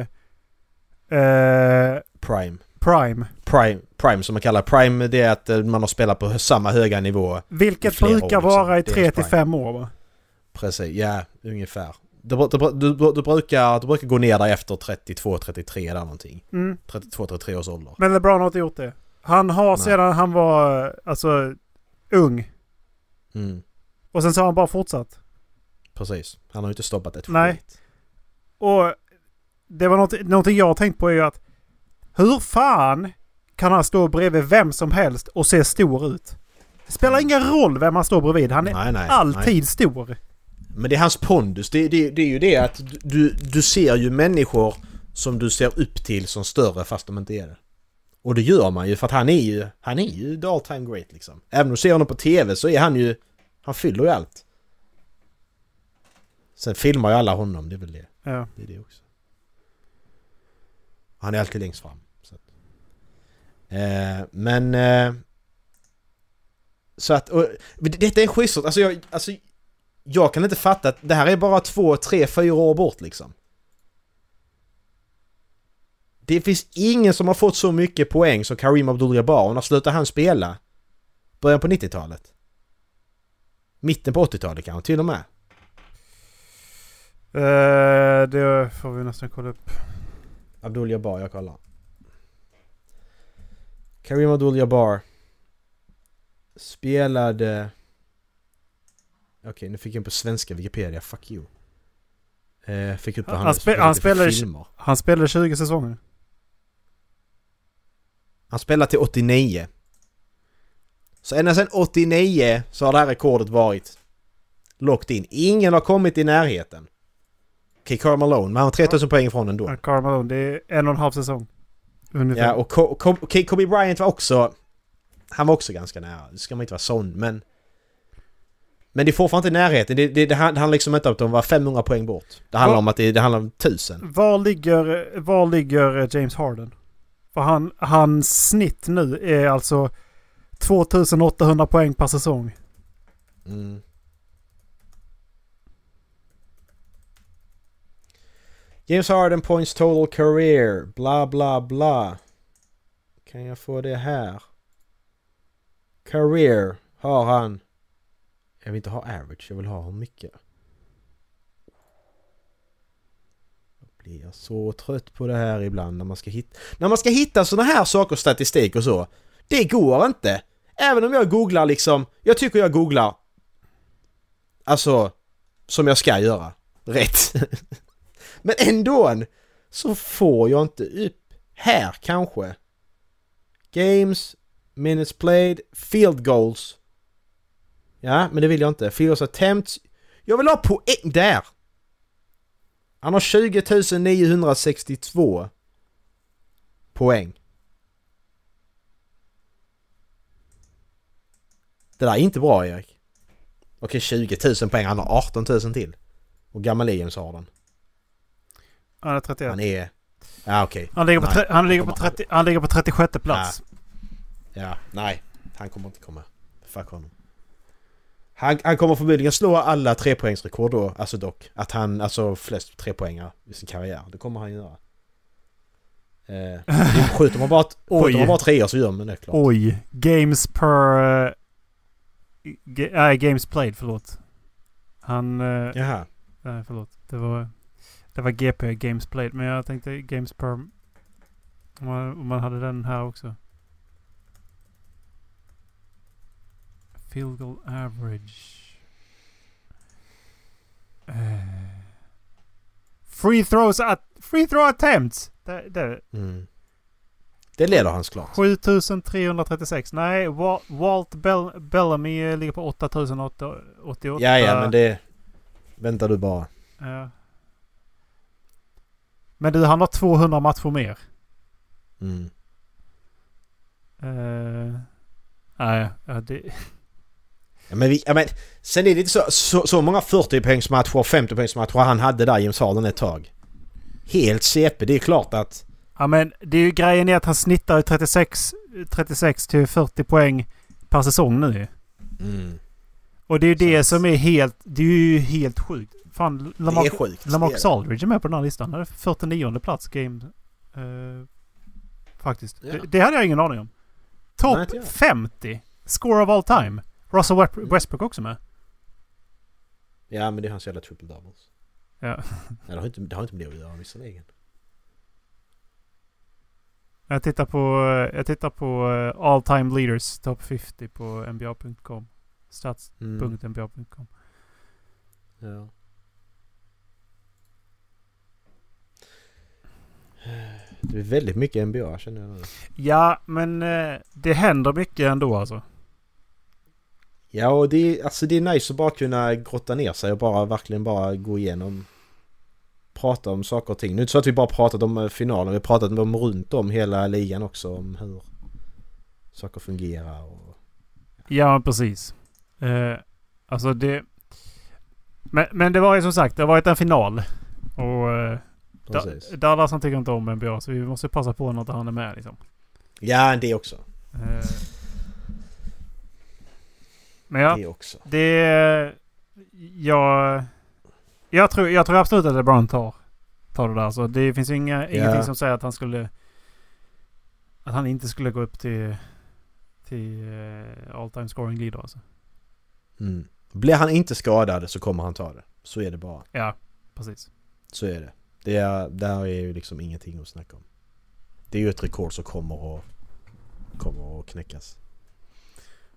eh, Prime. Prime. Prime, prime som man kallar Prime det är att eh, man har spelat på samma höga nivå. Vilket flera år, brukar liksom. vara i Det är 3 till Prime. 5 år va? Precis, ja ungefär. Du, du, du, du, brukar, du brukar gå ner där efter 32-33 där någonting. Mm. 32-33 års ålder. Men LeBron har inte gjort det. Han har Nej. sedan han var alltså ung. Mm, Och sen så har han bara fortsatt. precis. Han har ju inte stoppat ett Nej. skit. Och det var något, någonting jag har tänkt på är ju att hur fan kan han stå bredvid vem som helst och se stor ut? Det spelar ingen roll vem han står bredvid. Han är Nej, nej. alltid nej. stor. Men det är hans pondus. Det, det, det är ju det att du, du ser ju människor som du ser upp till som större fast de inte är det. Och det gör man ju för att han är ju, han är ju the all time great liksom. Även om du ser honom på TV så är han ju, han fyller ju allt. Sen filmar ju alla honom, det är väl det. Ja. Det är det också. Han är alltid längst fram. Eh, men... Eh, så att... Och, detta är en skitsort. Alltså jag, alltså jag kan inte fatta att det här är bara två, tre, fyra år bort liksom. Det finns ingen som har fått så mycket poäng som Karim Abdul-Jabbar. Och när slutade han spela? Början på 90-talet? Mitten på 80-talet kanske till och med. Eh, det får vi nästan kolla upp. Abdul Jabbar, jag kollar. Karim Abdul Jabbar spelade... Okej, nu fick jag in på svenska Wikipedia. Fuck you. Eh, fick upp vad Han han, spe- spelade- filmer. Han spelade 20 säsonger. Han spelade till 89. Så ända sedan 89 så har det här rekordet varit locked in. Ingen har kommit i närheten. Okej, Karl Malone, men han har 3000 poäng ifrån ändå. Ja. Karl Malone, det är en och en halv säsong. Ungefär. Ja, och Kobe Bryant var också... Han var också ganska nära. Det ska man inte vara sån, men... Men det är fortfarande inte i närheten. Det, det, det handlar liksom inte om att de var 500 poäng bort. Det handlar Va? om att det, det handlar om 1000. Var ligger, var ligger eh, James Harden? För han, hans snitt nu är alltså 2800 poäng per säsong. Mm. James Harden points total career. Bla bla bla. Kan jag få det här? Career har han... Jag vill inte ha average, jag vill ha hur mycket. Jag blir så trött på det här ibland när man ska hitta... När man ska hitta såna här saker, statistik och så. Det går inte! Även om jag googlar liksom... Jag tycker jag googlar... Alltså... Som jag ska göra. Rätt. Men ändå så får jag inte upp här kanske. Games, minutes played, field goals. Ja, men det vill jag inte. Goals attempts. Jag vill ha poäng där! Han har 20 962 poäng. Det där är inte bra Erik. Okej 20 000 poäng, han har 18 000 till. Och gammal James har den. Han är 31. Han är... Ja okej. Han ligger, på, tre, han, ligger på kommer 30, han ligger på 36 plats. Ja, nej. Han kommer inte komma. Fuck honom. Han, han kommer förmodligen slå alla trepoängsrekord då, alltså dock. Att han, alltså flest trepoängare i sin karriär. Det kommer han göra. Eh, skjuter man bara, Oj. skjuter man bara treor så gör man det klart. Oj. Games per... eh, ge- Nej, games played, förlåt. Han... eh, Jaha. Nej, förlåt. Det var, det var GP, Games Played. Men jag tänkte Games per... Om man, om man hade den här också. Field goal average. Eh. free throws at... Free throw attempts! Det, det, Mm. Det leder hans klart. 7336. Nej, Wa- Walt Bell, Bellamy ligger på 8088. Ja, ja, men det... Vänta du bara. Ja. Men du, han har 200 matcher mer. Mm. Uh, nej, ja, det... Ja, men, vi, ja, men sen är det inte så, så, så många 40-poängsmatcher och 50-poängsmatcher han hade där James Harden ett tag. Helt CP, det är klart att... Ja, men det är ju grejen är att han snittar ju 36, 36 till 40 poäng per säsong nu. Mm. Och det är ju det som är helt... Det är ju helt sjukt. Fan, Det Lamar, är sjukt. Det det. Aldridge är med på den här listan. Han är 49 plats game... Uh, Faktiskt. Ja. Det, det hade jag ingen aning om. Topp inte jag. 50 score of all time. Russell Westbrook också med. Ja men det är hans jävla triple doubles. Ja. Nej, det har inte, det har inte med det att göra visserligen. Jag tittar på, jag tittar på eh, all time leaders top 50 på nba.com. Mm. Stats.nba.com. Ja. Det är väldigt mycket NBA känner jag nu. Ja, men eh, det händer mycket ändå alltså. Ja och det är, alltså det är nice att bara kunna grotta ner sig och bara verkligen bara gå igenom Prata om saker och ting. Nu är det inte så att vi bara pratat om eh, finalen, vi har pratat om runt om hela ligan också om hur saker fungerar och... Ja, precis. Eh, alltså det... Men, men det var ju som sagt, det har varit en final. Och eh, Precis. Dallas han tycker inte om NBA så vi måste passa på när han är med liksom. Ja, det också. Eh, men ja, Det också. det... Jag... Jag tror, jag tror absolut att LeBron tar, tar det där. Så det finns inga, ingenting som säger att han skulle... Att han inte skulle gå upp till... Till eh, all time scoring leader alltså. Mm. Blir han inte skadad så kommer han ta det. Så är det bara. Ja, precis. Så är det. Det är, där är ju liksom ingenting att snacka om. Det är ju ett rekord som kommer att, kommer att knäckas.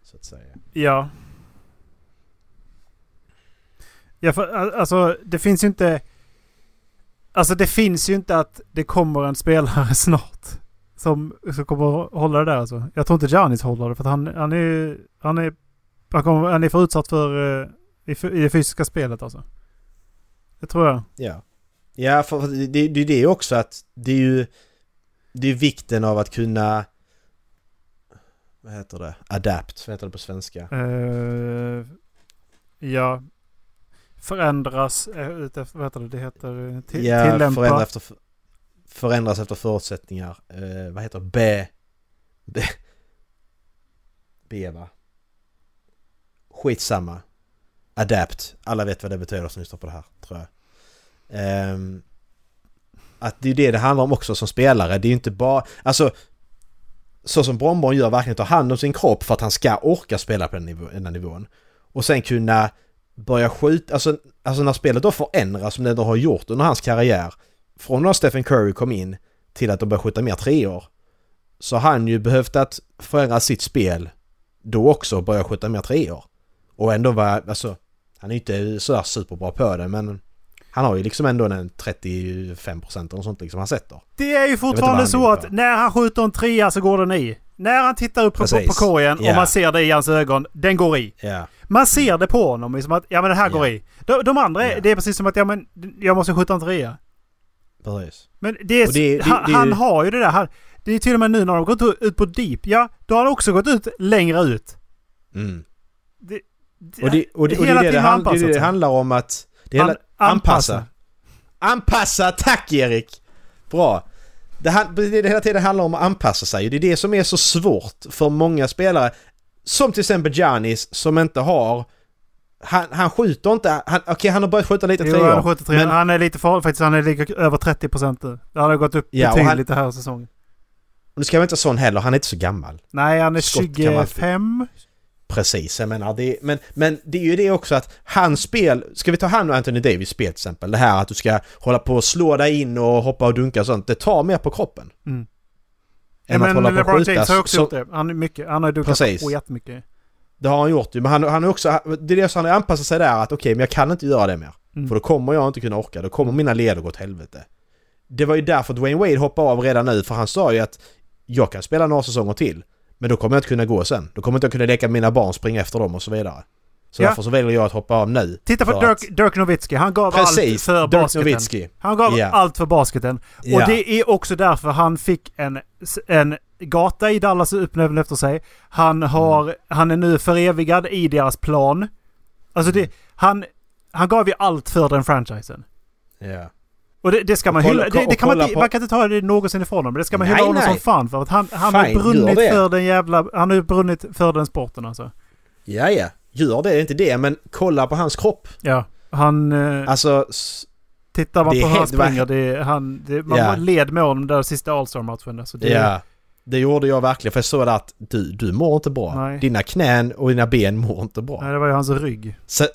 Så att säga. Ja. Ja, för al- alltså det finns ju inte... Alltså det finns ju inte att det kommer en spelare snart. Som, som kommer att hålla det där alltså. Jag tror inte Giannis håller det för att han, han är. Han är... Han, kommer, han är för utsatt för... eh, I, I det fysiska spelet alltså. Det tror jag. Ja. Ja, för det, det, det är också att det är ju... Det är vikten av att kunna... Vad heter det? Adapt, vad heter det på svenska? Eh, ja. Förändras uh, utefter... Vad heter det? Det heter... eh, Till, ja, tillämpa. förändra efter, förändras efter förutsättningar. Eh, vad heter det? B... B... B va? Skitsamma. Adapt. Alla vet vad det betyder som lyssnar på det här, tror jag. Ehm, att det är det det handlar om också som spelare. Det är ju inte bara... Alltså... Så som Bromborn gör, verkligen ta hand om sin kropp för att han ska orka spela på den, nivå, den här nivån. Och sen kunna börja skjuta... Alltså, alltså när spelet då förändras som det då har gjort under hans karriär. Från när Stephen Curry kom in till att de började skjuta mer treor. Så har han ju behövt att förändra sitt spel då också och börja skjuta mer treor. Och ändå var, alltså, han är ju inte sådär superbra på det men han har ju liksom ändå en 35% eller något sånt liksom han sätter. Det är ju fortfarande han så att när han skjuter en trea så går den i. När han tittar upp på, på, på korgen Ja. och man ser det i hans ögon, den går i. Ja. Man ser det på honom liksom att ja men det här går Ja. i. De, de andra, är- det är precis som att ja men jag måste skjuta en trea. Precis. Men det är, Och det- det- han, det är- han har ju det där. Han, det är till och med nu när de gått ut på deep. Ja, då har han också gått ut längre ut. Mm. Det, det, Och det, och det, och det, hela är det, det, hand, det, är det, anpassat det sig. handlar om att... Det är hela. Anpassa. Anpassa, tack Erik! Bra. Det, han- det, hela tiden handlar om att anpassa sig. Det är det som är så svårt för många spelare. Som till exempel Giannis som inte har... Han, han skjuter inte... Han, Okej, han har börjat skjuta lite Jo, treor. han, skjuter tre. men- han är lite farlig faktiskt. Han är lika, över 30 procent nu. Det har gått upp Ja, betydligt han- här säsongen. Och nu ska man inte vara sån heller, han är inte så gammal. Nej, han är Skott kan man alltid- 25. Precis, jag menar det, men, men det är ju det också att hans spel, ska vi ta hand om Anthony Davis spel till exempel, det här att du ska hålla på och slå dig in och hoppa och dunka och sånt, det tar mer på kroppen. Mm. Än Ja, att hålla på och skjuta. Har också Så- gjort det. Han, är mycket, han har dunkat Precis. på jättemycket. Det har han gjort ju, men han, han är också, det är det som han har anpassat sig där att okej, men jag kan inte göra det mer. Mm. För då kommer jag inte kunna orka, då kommer mina led att gå åt helvete. Det var ju därför Dwayne Wade hoppade av redan nu, för han sa ju att jag kan spela några säsonger till. Men då kommer jag inte kunna gå sen. Då kommer jag inte kunna leka med mina barn, springa efter dem och så vidare. Så Ja. därför så väljer jag att hoppa av nu. Titta på Dirk, att- Dirk Nowitzki. Han gav allt Precis, för Dirk basketen. Nowitzki. Han gav Ja. allt för basketen. Ja. Och det är också därför han fick en, en gata i Dallas uppnämnd efter sig. Han, har, Mm. han är nu förevigad i deras plan. Alltså Mm. det, han, han gav ju allt för den franchisen. Ja. Och det, det ska man kolla- hylla. Det, det kan man, på- man kan inte ta det någonsin ifrån honom. Men det ska man Nej, hylla honom nej. som fan för. Att han, han har brunnit för den jävla... Han har brunnit för den sporten alltså. Ja, ja. Gör det, det är inte det, men kolla på hans kropp. Ja. Han... Eh, Alltså, tittar man det på hur han springer, det, är- han, det, man Ja. led med honom där sista All-Star-matchen. Alltså det, ja. Det gjorde jag verkligen för jag såg att du, du mår inte bra. Nej. Dina knän och dina ben mår inte bra. Nej, det var ju hans rygg. Sen,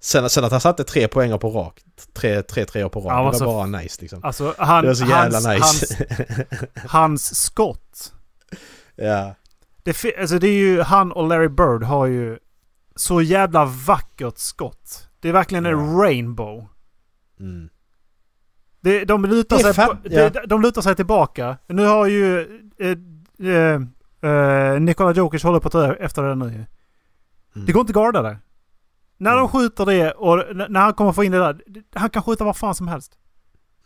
sen, sen att han satte tre poäng på rak. Tre, tre treor på rak. Han var det var bara nice liksom. Alltså han, det var så jävla hans, nice. hans, hans skott. ja. Det, alltså det är ju, han och Larry Bird har ju så jävla vackert skott. Det är verkligen en rainbow. Mm. Det, de, lutar Det sig fan- på, ja. de, de lutar sig tillbaka. Nu har ju eh, eh, eh, Nikola Jokic håller på att ta efter det nu ju. Mm. Det går inte att garda det. När Mm. de skjuter det och när han kommer få in det där. Han kan skjuta vad fan som helst.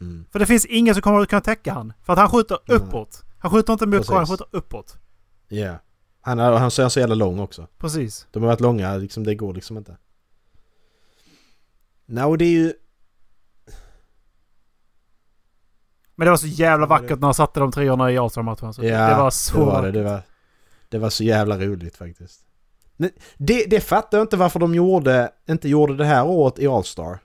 Mm. För det finns ingen som kommer att kunna täcka han. För att han skjuter uppåt. Han skjuter inte mot korgen, han skjuter uppåt. Ja. Han är, han är så jävla lång också. Precis. De har varit långa, liksom, det går liksom inte. Nej, det är ju... Men det var så jävla det- vackert när han satte de treorna i All-Star-matchen. Så Ja, det var så det var det. Det var, det var så jävla roligt faktiskt. Det, det fattar jag inte varför de gjorde, inte gjorde det här året i All-Star.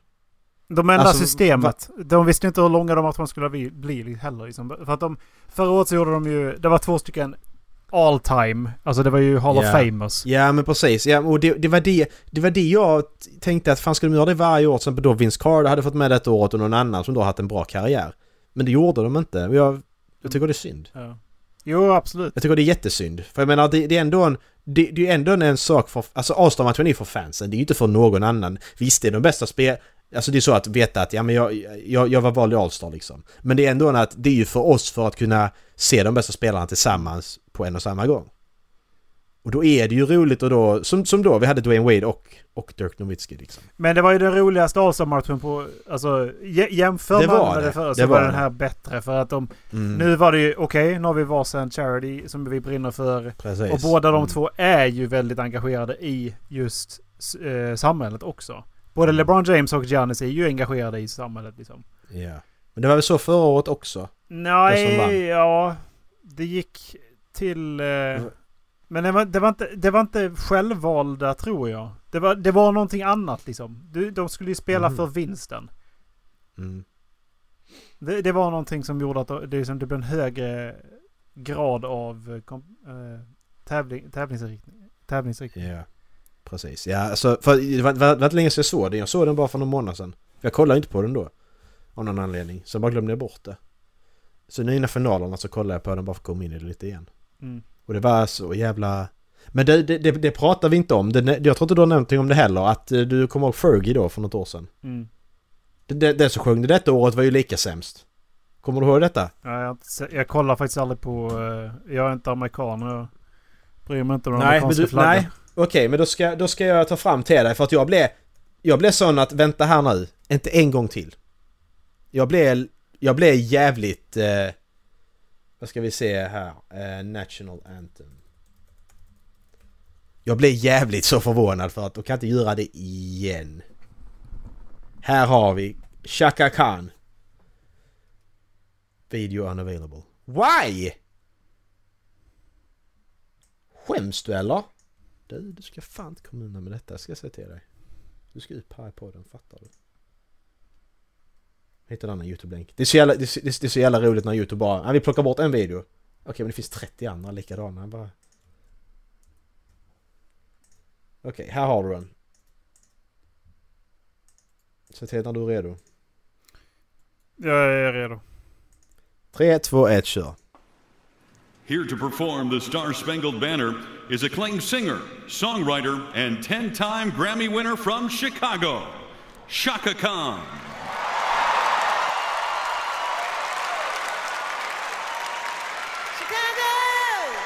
De ändrade Alltså, systemet. De visste inte hur långa de matcherna skulle bli, bli heller. Liksom. För att de, förra året så gjorde de ju... Det var två stycken all time. Alltså det var ju Hall Ja. of Famers. Ja men precis, ja, och det, det, var det, det var det jag tänkte att fan skulle de göra det varje år? Exempel då Vince Carter hade fått med detta året och någon annan som då haft en bra karriär. Men det gjorde de inte. Jag, jag tycker det är synd. Ja. Jo, absolut. Jag tycker det är jättesynd. För jag menar det, det är ändå en... Det, det är ändå en sak för... Alltså All-Star-matchen är för fansen. Det är ju inte för någon annan. Visst, det är de bästa spel... Alltså det är så att veta att ja, men jag, jag, jag var vald i Allstar liksom. Men det är ändå en att det är ju för oss för att kunna se de bästa spelarna tillsammans på en och samma gång. Och då är det ju roligt och då, som, som då, vi hade Dwayne Wade och, och Dirk Nowitzki liksom. Men det var ju den roligaste All-Star-matchen på... Alltså jä- jämför Det man med det. det förra så Det var var den här bättre. För att de... Mm, Nu var det ju okej, nu har vi varsin charity som vi brinner för. precis. Och båda de Mm. två är ju väldigt engagerade i just eh, samhället också. Både Mm. LeBron James och Giannis är ju engagerade i samhället liksom. Ja. Men det var väl så förra året också? Nej, ja. Det gick till... Eh, men det var, det, var inte, det var inte självvalda tror jag. Det var, det var någonting annat liksom. Du, de skulle ju spela Mhm. för vinsten. Mm. Det, det var någonting som gjorde att det, liksom, det blev en högre grad av eh, kom, eh, tävling, tävlingsriktning. tävlingsriktning. Ja, precis. Ja, alltså, för det var, det var, inte länge sedan jag såg den. Jag såg den bara för någon månad sedan. Jag kollade inte på den då. Av någon anledning. Så bara glömde jag bort det. Så nu innan finalerna så kollade jag på den bara för att komma in i det lite igen. Mm. Och det var så jävla... Men det, det, det, det pratar vi inte om. Det, jag tror inte du har nämnt någonting om det heller. Att eh, du kommer ihåg Fergie då för något år sedan. Mm. Det, det, det som sjöng det detta året var ju lika sämst. Kommer du ihåg detta? Ja, jag, jag kollar faktiskt aldrig på... eh, jag är inte amerikan jag bryr mig inte om den Nej, men amerikanska du, flaggan. nej. Okej, men då ska, då ska jag ta fram till dig för att jag blev... Jag blev sån att, vänta här nu, inte en gång till. Jag blev, jag blev jävligt... Eh, vad ska vi se här? Eh, National Anthem. Jag blev jävligt så förvånad för att de kan inte göra det igen. Här har vi Chaka Khan. Video unavailable. Why? Skäms du eller? Du, du ska fan inte komma undan med detta, ska jag säga till dig. Du ska upp här i podden, fattar du? Hitta en annan YouTube-länk. Det är, så jävla, det, är, det är så jävla roligt när YouTube bara, vi plockar bort en video. Okej, men det finns 30 andra likadana. Bara... Okej, här har du den. Säg till när du är redo. Jag är redo. 3, 2, 1, kör. Here to perform the Star Spangled Banner is acclaimed singer, songwriter, and 10 time Grammy winner from Chicago, Shaka Khan.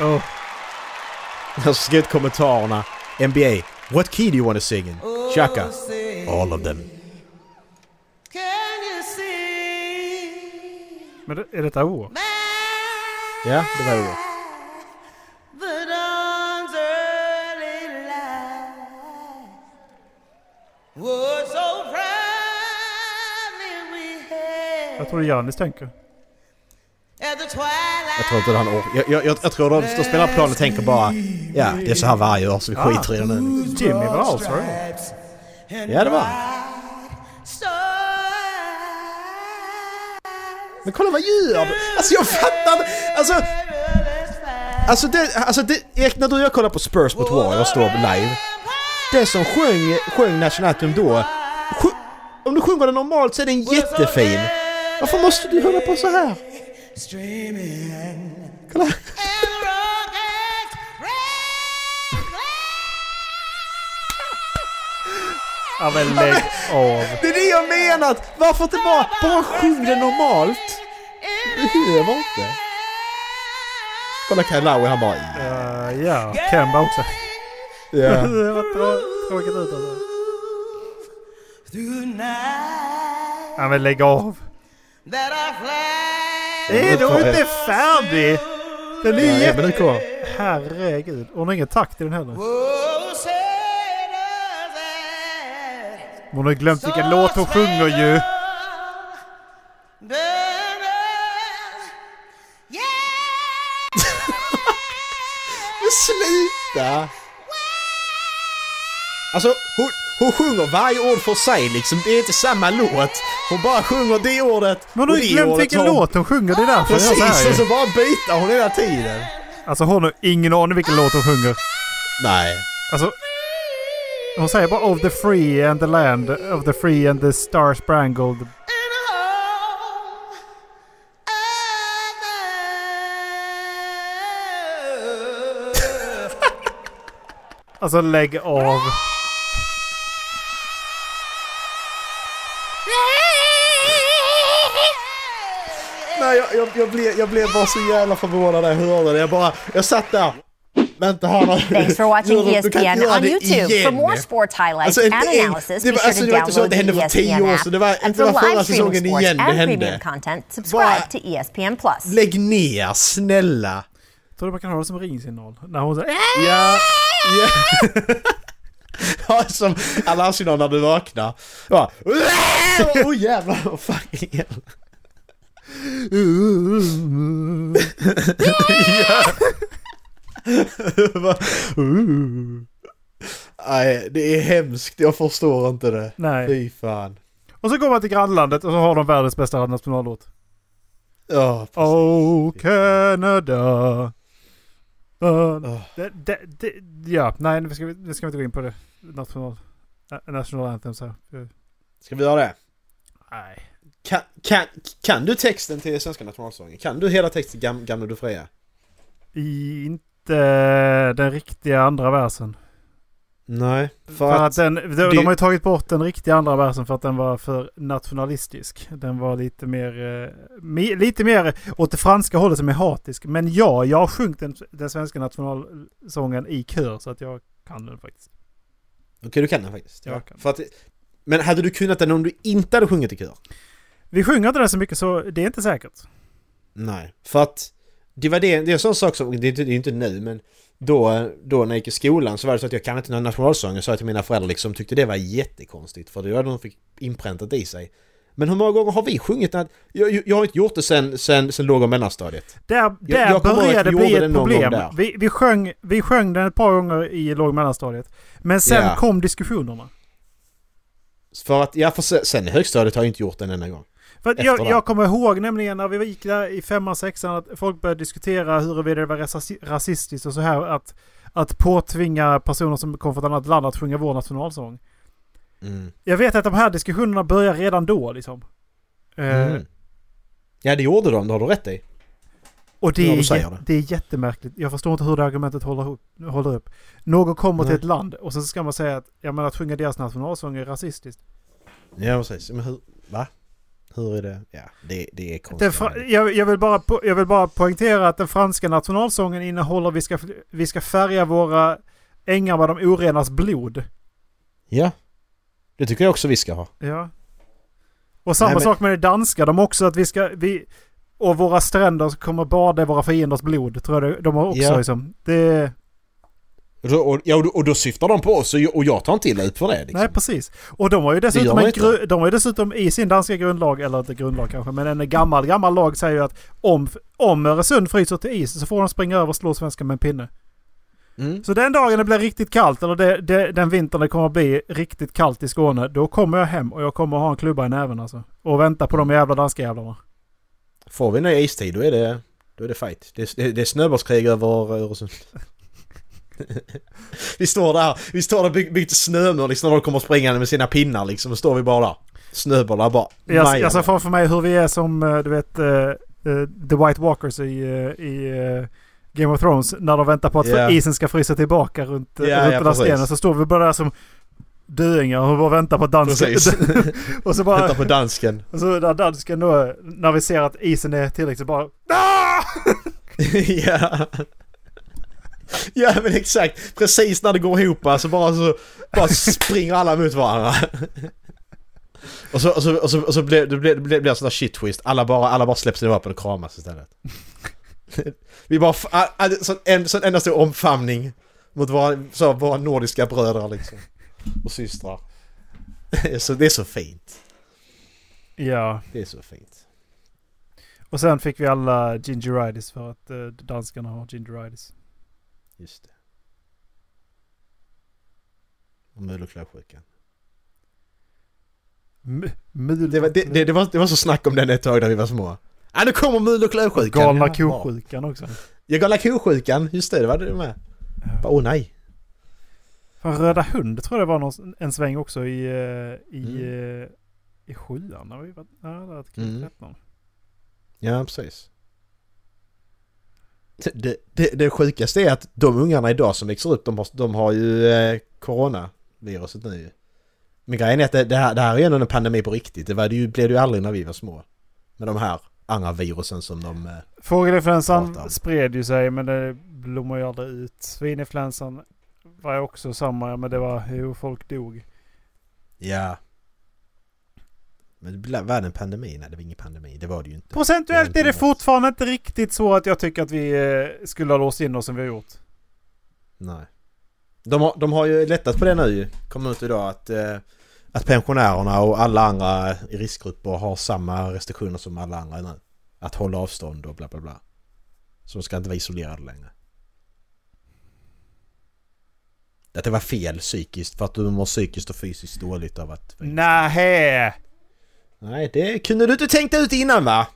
Oh, Jag ska ut kommentarerna. NBA. What key do you want to sing in? Chaka. All of them. men det, är detta ord? Ja, det var det. Jag tror Janis tänker. Jag tror inte han orkar. Jag, jag, jag, jag tror de står och spelar på planen och tänker bara Ja, det är så här varje år så vi skiter i det nu. Jimmy var All-Star. Ja, det var. Men kolla vad gör du? Alltså jag fattar inte. Alltså... Alltså det, alltså det, Erik, när du och jag kollar på Spurs mot Warriors då live. Det som sjöng, sjöng Nationalteam då. Sjö, om du sjunger den normalt så är den jättefin. Varför måste du hålla på så här? Kolla. Ja men lägg av. Det är det jag menar! Varför inte bara, bara sjung det normalt? Det behöver inte. Kolla Kyle Lowry han bara... Uh, ja, Kemba också. Ja. det var tråkigt ut alltså. Ja men lägg av. Är du inte färdig? Den är Nej, jätte... kvar. Herregud. Hon har ingen takt i den heller. Hon har glömt vilken låt hon sjunger ju. Sluta! Alltså hon, hon sjunger varje ord för sig liksom. Det är inte samma låt. Hon bara sjunger det ordet Men hon har ju glömt vilken som- låt hon sjunger. Det är därför jag Precis, här och så bara byter hon hela tiden. Alltså hon har ingen aning vilken låt hon sjunger. Nej. Alltså... Hon säger bara of the free and the land, of the free and the star sprangled. Alltså lägg av. Nej, jag, jag, jag, blev, jag blev bara så jävla förvånad när jag hörde det. Jag bara, jag satt där. Vänta, Hanna. Thanks for watching ESPN on det YouTube. igen. For more sports highlights Alltså, and analysis, det be var- sure alltså, to det var inte så att download det hände för tio ESPN år sedan. Det var- and det var förra säsongen igen det hände. premium content, subscribe Bara- to E ESPN Plus. Lägg ner, snälla. Tror du man kan ha det som ringsignal? När hon säger Ja, ja. Ja, som alarmsignal när du vaknar. Åh oh, jävlar, vad fucking hell. Nej, det är hemskt. Jag förstår inte det. Nej. Fy fan. Och så går man till grannlandet och så har de världens bästa nationallåt. Ja, precis. Oh Canada. Åh. det, det, det, ja, nej nu ska, vi, nu ska vi inte gå in på det. National, äh, national anthem så. Ska vi göra det? Nej. Kan, kan, kan du texten till svenska nationalsången? Kan du hela texten Gam, Gamla du fria? Inte den riktiga andra versen. Nej. För, För, att, den, de, det- de har ju tagit bort den riktiga andra versen för att den var för nationalistisk. Den var lite mer, eh, lite mer åt det franska hållet som är hatisk. Men ja, jag har sjungit den, den svenska nationalsången i kör så att jag kan den faktiskt. Okej, du kan den faktiskt. Ja. kan. För att, men hade du kunnat den om du inte hade sjungit i kör? Vi sjunger inte den så mycket så det är inte säkert. Nej. För att det var det, det är en sån sak som, det är inte, det är inte nu men då, då när jag gick i skolan så var det så att jag kan inte någon nationalsång. Jag sa till mina föräldrar liksom, tyckte det var jättekonstigt för det var de fick inpräntat i sig. Men hur många gånger har vi sjungit den? Jag, jag, jag har inte gjort det sen, sen, sen låg och mellanstadiet. Där, där jag att började vi bli ett det problem. Vi, vi, sjöng, vi sjöng den ett par gånger i låg och mellanstadiet. Men sen Ja. kom diskussionerna. För att, ja för sen, sen i högstadiet har jag inte gjort den enda gång. För jag, jag kommer ihåg nämligen när vi gick där i femman, sexan att folk började diskutera huruvida det var rasi- rasistiskt och så här att, att påtvinga personer som kom från ett annat land att sjunga vår nationalsång. Mm. Jag vet att de här diskussionerna börjar redan då liksom. Eh, Mm. Ja det gjorde de, det har du rätt i. och det är, det. det är jättemärkligt. Jag förstår inte hur det argumentet håller upp. Håller upp. Någon kommer till Nej. ett land och så ska man säga att ja, men att sjunga deras nationalsång är rasistiskt. Ja precis, men hur, va? Hur är det? Ja, det, det är konstigt. fra- jag, jag, vill bara jag vill bara poängtera att den franska nationalsången innehåller vi ska, vi ska färga våra ängar med de orenas blod. Ja. Det tycker jag också vi ska ha. Ja. Och samma Nej, men- sak med det danska. De också att vi ska... Vi, och våra stränder kommer bada i våra fienders blod. Tror jag det- de har också Ja. liksom. Det, Och ja, och, då, syftar de på oss och jag, tar inte illa ut för det. Liksom. Nej, precis. Och de har ju dessutom, en gru, de har ju dessutom i sin danska grundlag, eller inte grundlag kanske, men en gammal, gammal lag säger ju att om, om Öresund fryser till is så får de springa över och slå svenska med en pinne. Mm. Så den dagen det blir riktigt kallt, eller det, det, den vintern det kommer att bli riktigt kallt i Skåne, då kommer jag hem och jag kommer att ha en klubba i näven alltså. Och vänta på de jävla danska jävlarna. Får vi en istid då är det... Då är det fight. Det det, det är snöbollskrig över Öresund. vi står där, vi står där byggt byggt snömur liksom när de kommer springande med sina pinnar liksom. Då står vi bara där. Snöbollar bara. Jag, jag ser framför mig hur vi är som eh, du vet eh, The White Walkers i, eh, i eh, Game of Thrones. När de väntar på att Ja. isen ska frysa tillbaka runt, Ja, runt ja, den där stenen. Så står vi bara där som döingar och bara väntar på dansken... Och så bara... på dansken. Och så när dansken då, när vi ser att isen är tillräckligt bara... Ah! ja. Ja men exakt. Precis när det går ihop så bara så bara springer alla mot varandra. Och så, och så, och så, och så blir det blir, det blir, blir sån där shit twist. Alla bara, alla bara släpps ner vapen och kramas istället. Vi bara... Sån, en, sån enda stor omfamning mot våra, så, våra nordiska bröder liksom. Och systrar. Så, det är så fint. Ja. Det är så fint. Och sen fick vi alla gingeritis för att eh, danskarna har gingeritis. Just det. Och mul och klövsjukan. Det var, det, det, det, var, det var så snack om den ett tag när vi var små. Ja, nu kommer mul och klövsjukan. Galna ko-sjukan också. Ja, galna ko-sjukan. Just det, det var det med. Åh nej. Fan, Röda hund tror jag det var någon, en sväng också i, eh, i, Mm. eh, i sjuan. När vi var, ja, det var ett Mm. 13. Ja, precis. Det, det, det sjukaste är att de ungarna idag som växer upp, de har, de har ju eh, coronaviruset nu. Men grejen är att det, det, här, det här är ju ändå en pandemi på riktigt. Det var det ju, blev det ju aldrig när vi var små. Med de här andra virusen som de... Eh, Fågelinfluensan spred ju sig men det blommar ju aldrig ut. Svininfluensan var också samma men det var hur folk dog. ja. Men det blev- var det en pandemi? Nej, det var ingen pandemi. Det var det ju inte. Procentuellt Det är det fortfarande inte riktigt så att jag tycker att vi eh, skulle ha låst in oss som vi har gjort. Nej. De har, de har ju lättat på det nu. Kommer ut idag att, eh, att pensionärerna och alla andra i riskgrupper har samma restriktioner som alla andra nu. Att hålla avstånd och bla bla bla. Så de ska inte vara isolerade längre. Att det var fel psykiskt för att du mår psykiskt och fysiskt dåligt av att... Nähä! Nej, det kunde du inte tänkt ut innan va?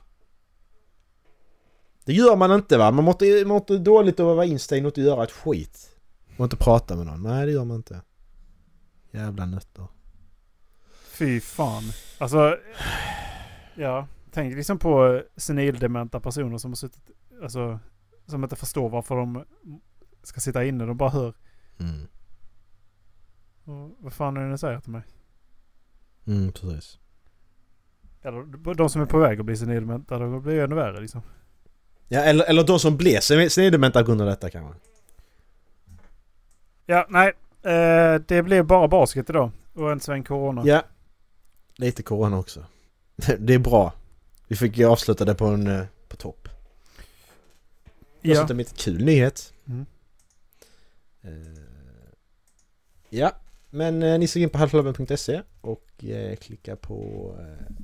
Det gör man inte va? Man mår inte dåligt av att vara instängd och inte göra ett skit. Och inte prata med någon. Nej, det gör man inte. Jävla nötter. Fy fan. Alltså, ja. Tänk liksom på senildementa personer som har suttit, alltså, som inte förstår varför de ska sitta inne. De bara hör. Mm. Och vad fan är det ni säger till mig? Mm, precis. Eller de som är på väg att bli senildementa, de blir ju ännu värre liksom. Ja, eller, eller de som sen senildementa på grund av detta kanske. Ja, nej. Eh, det blev bara basket idag. Och en sväng corona. Ja. Lite corona också. Det är bra. Vi fick ju avsluta det på en... eh, på topp. Ja. Dessutom lite kul nyhet. Mm. Eh, ja, men eh, ni ska in på halvklubben.se och eh, klicka på... Eh,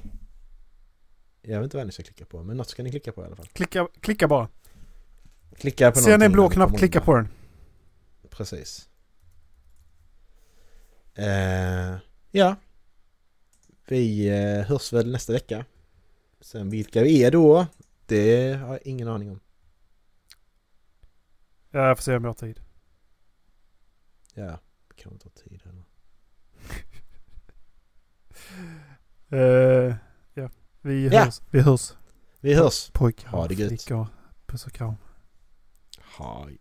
jag vet inte vad ni ska klicka på, men något ska ni klicka på i alla fall. Klicka, klicka bara. Klicka på Ser ni en blå knapp, klicka på den. Precis. Eh, ja. Vi eh, hörs väl nästa vecka. Sen vilka vi är då, det har jag ingen aning om. Ja, jag får se om jag har tid. Ja, det kan ta tid heller. Ja, vi Ja. hörs. Vi hörs. Vi hörs. Pojkar Ha det gött. Puss och kram. Hej.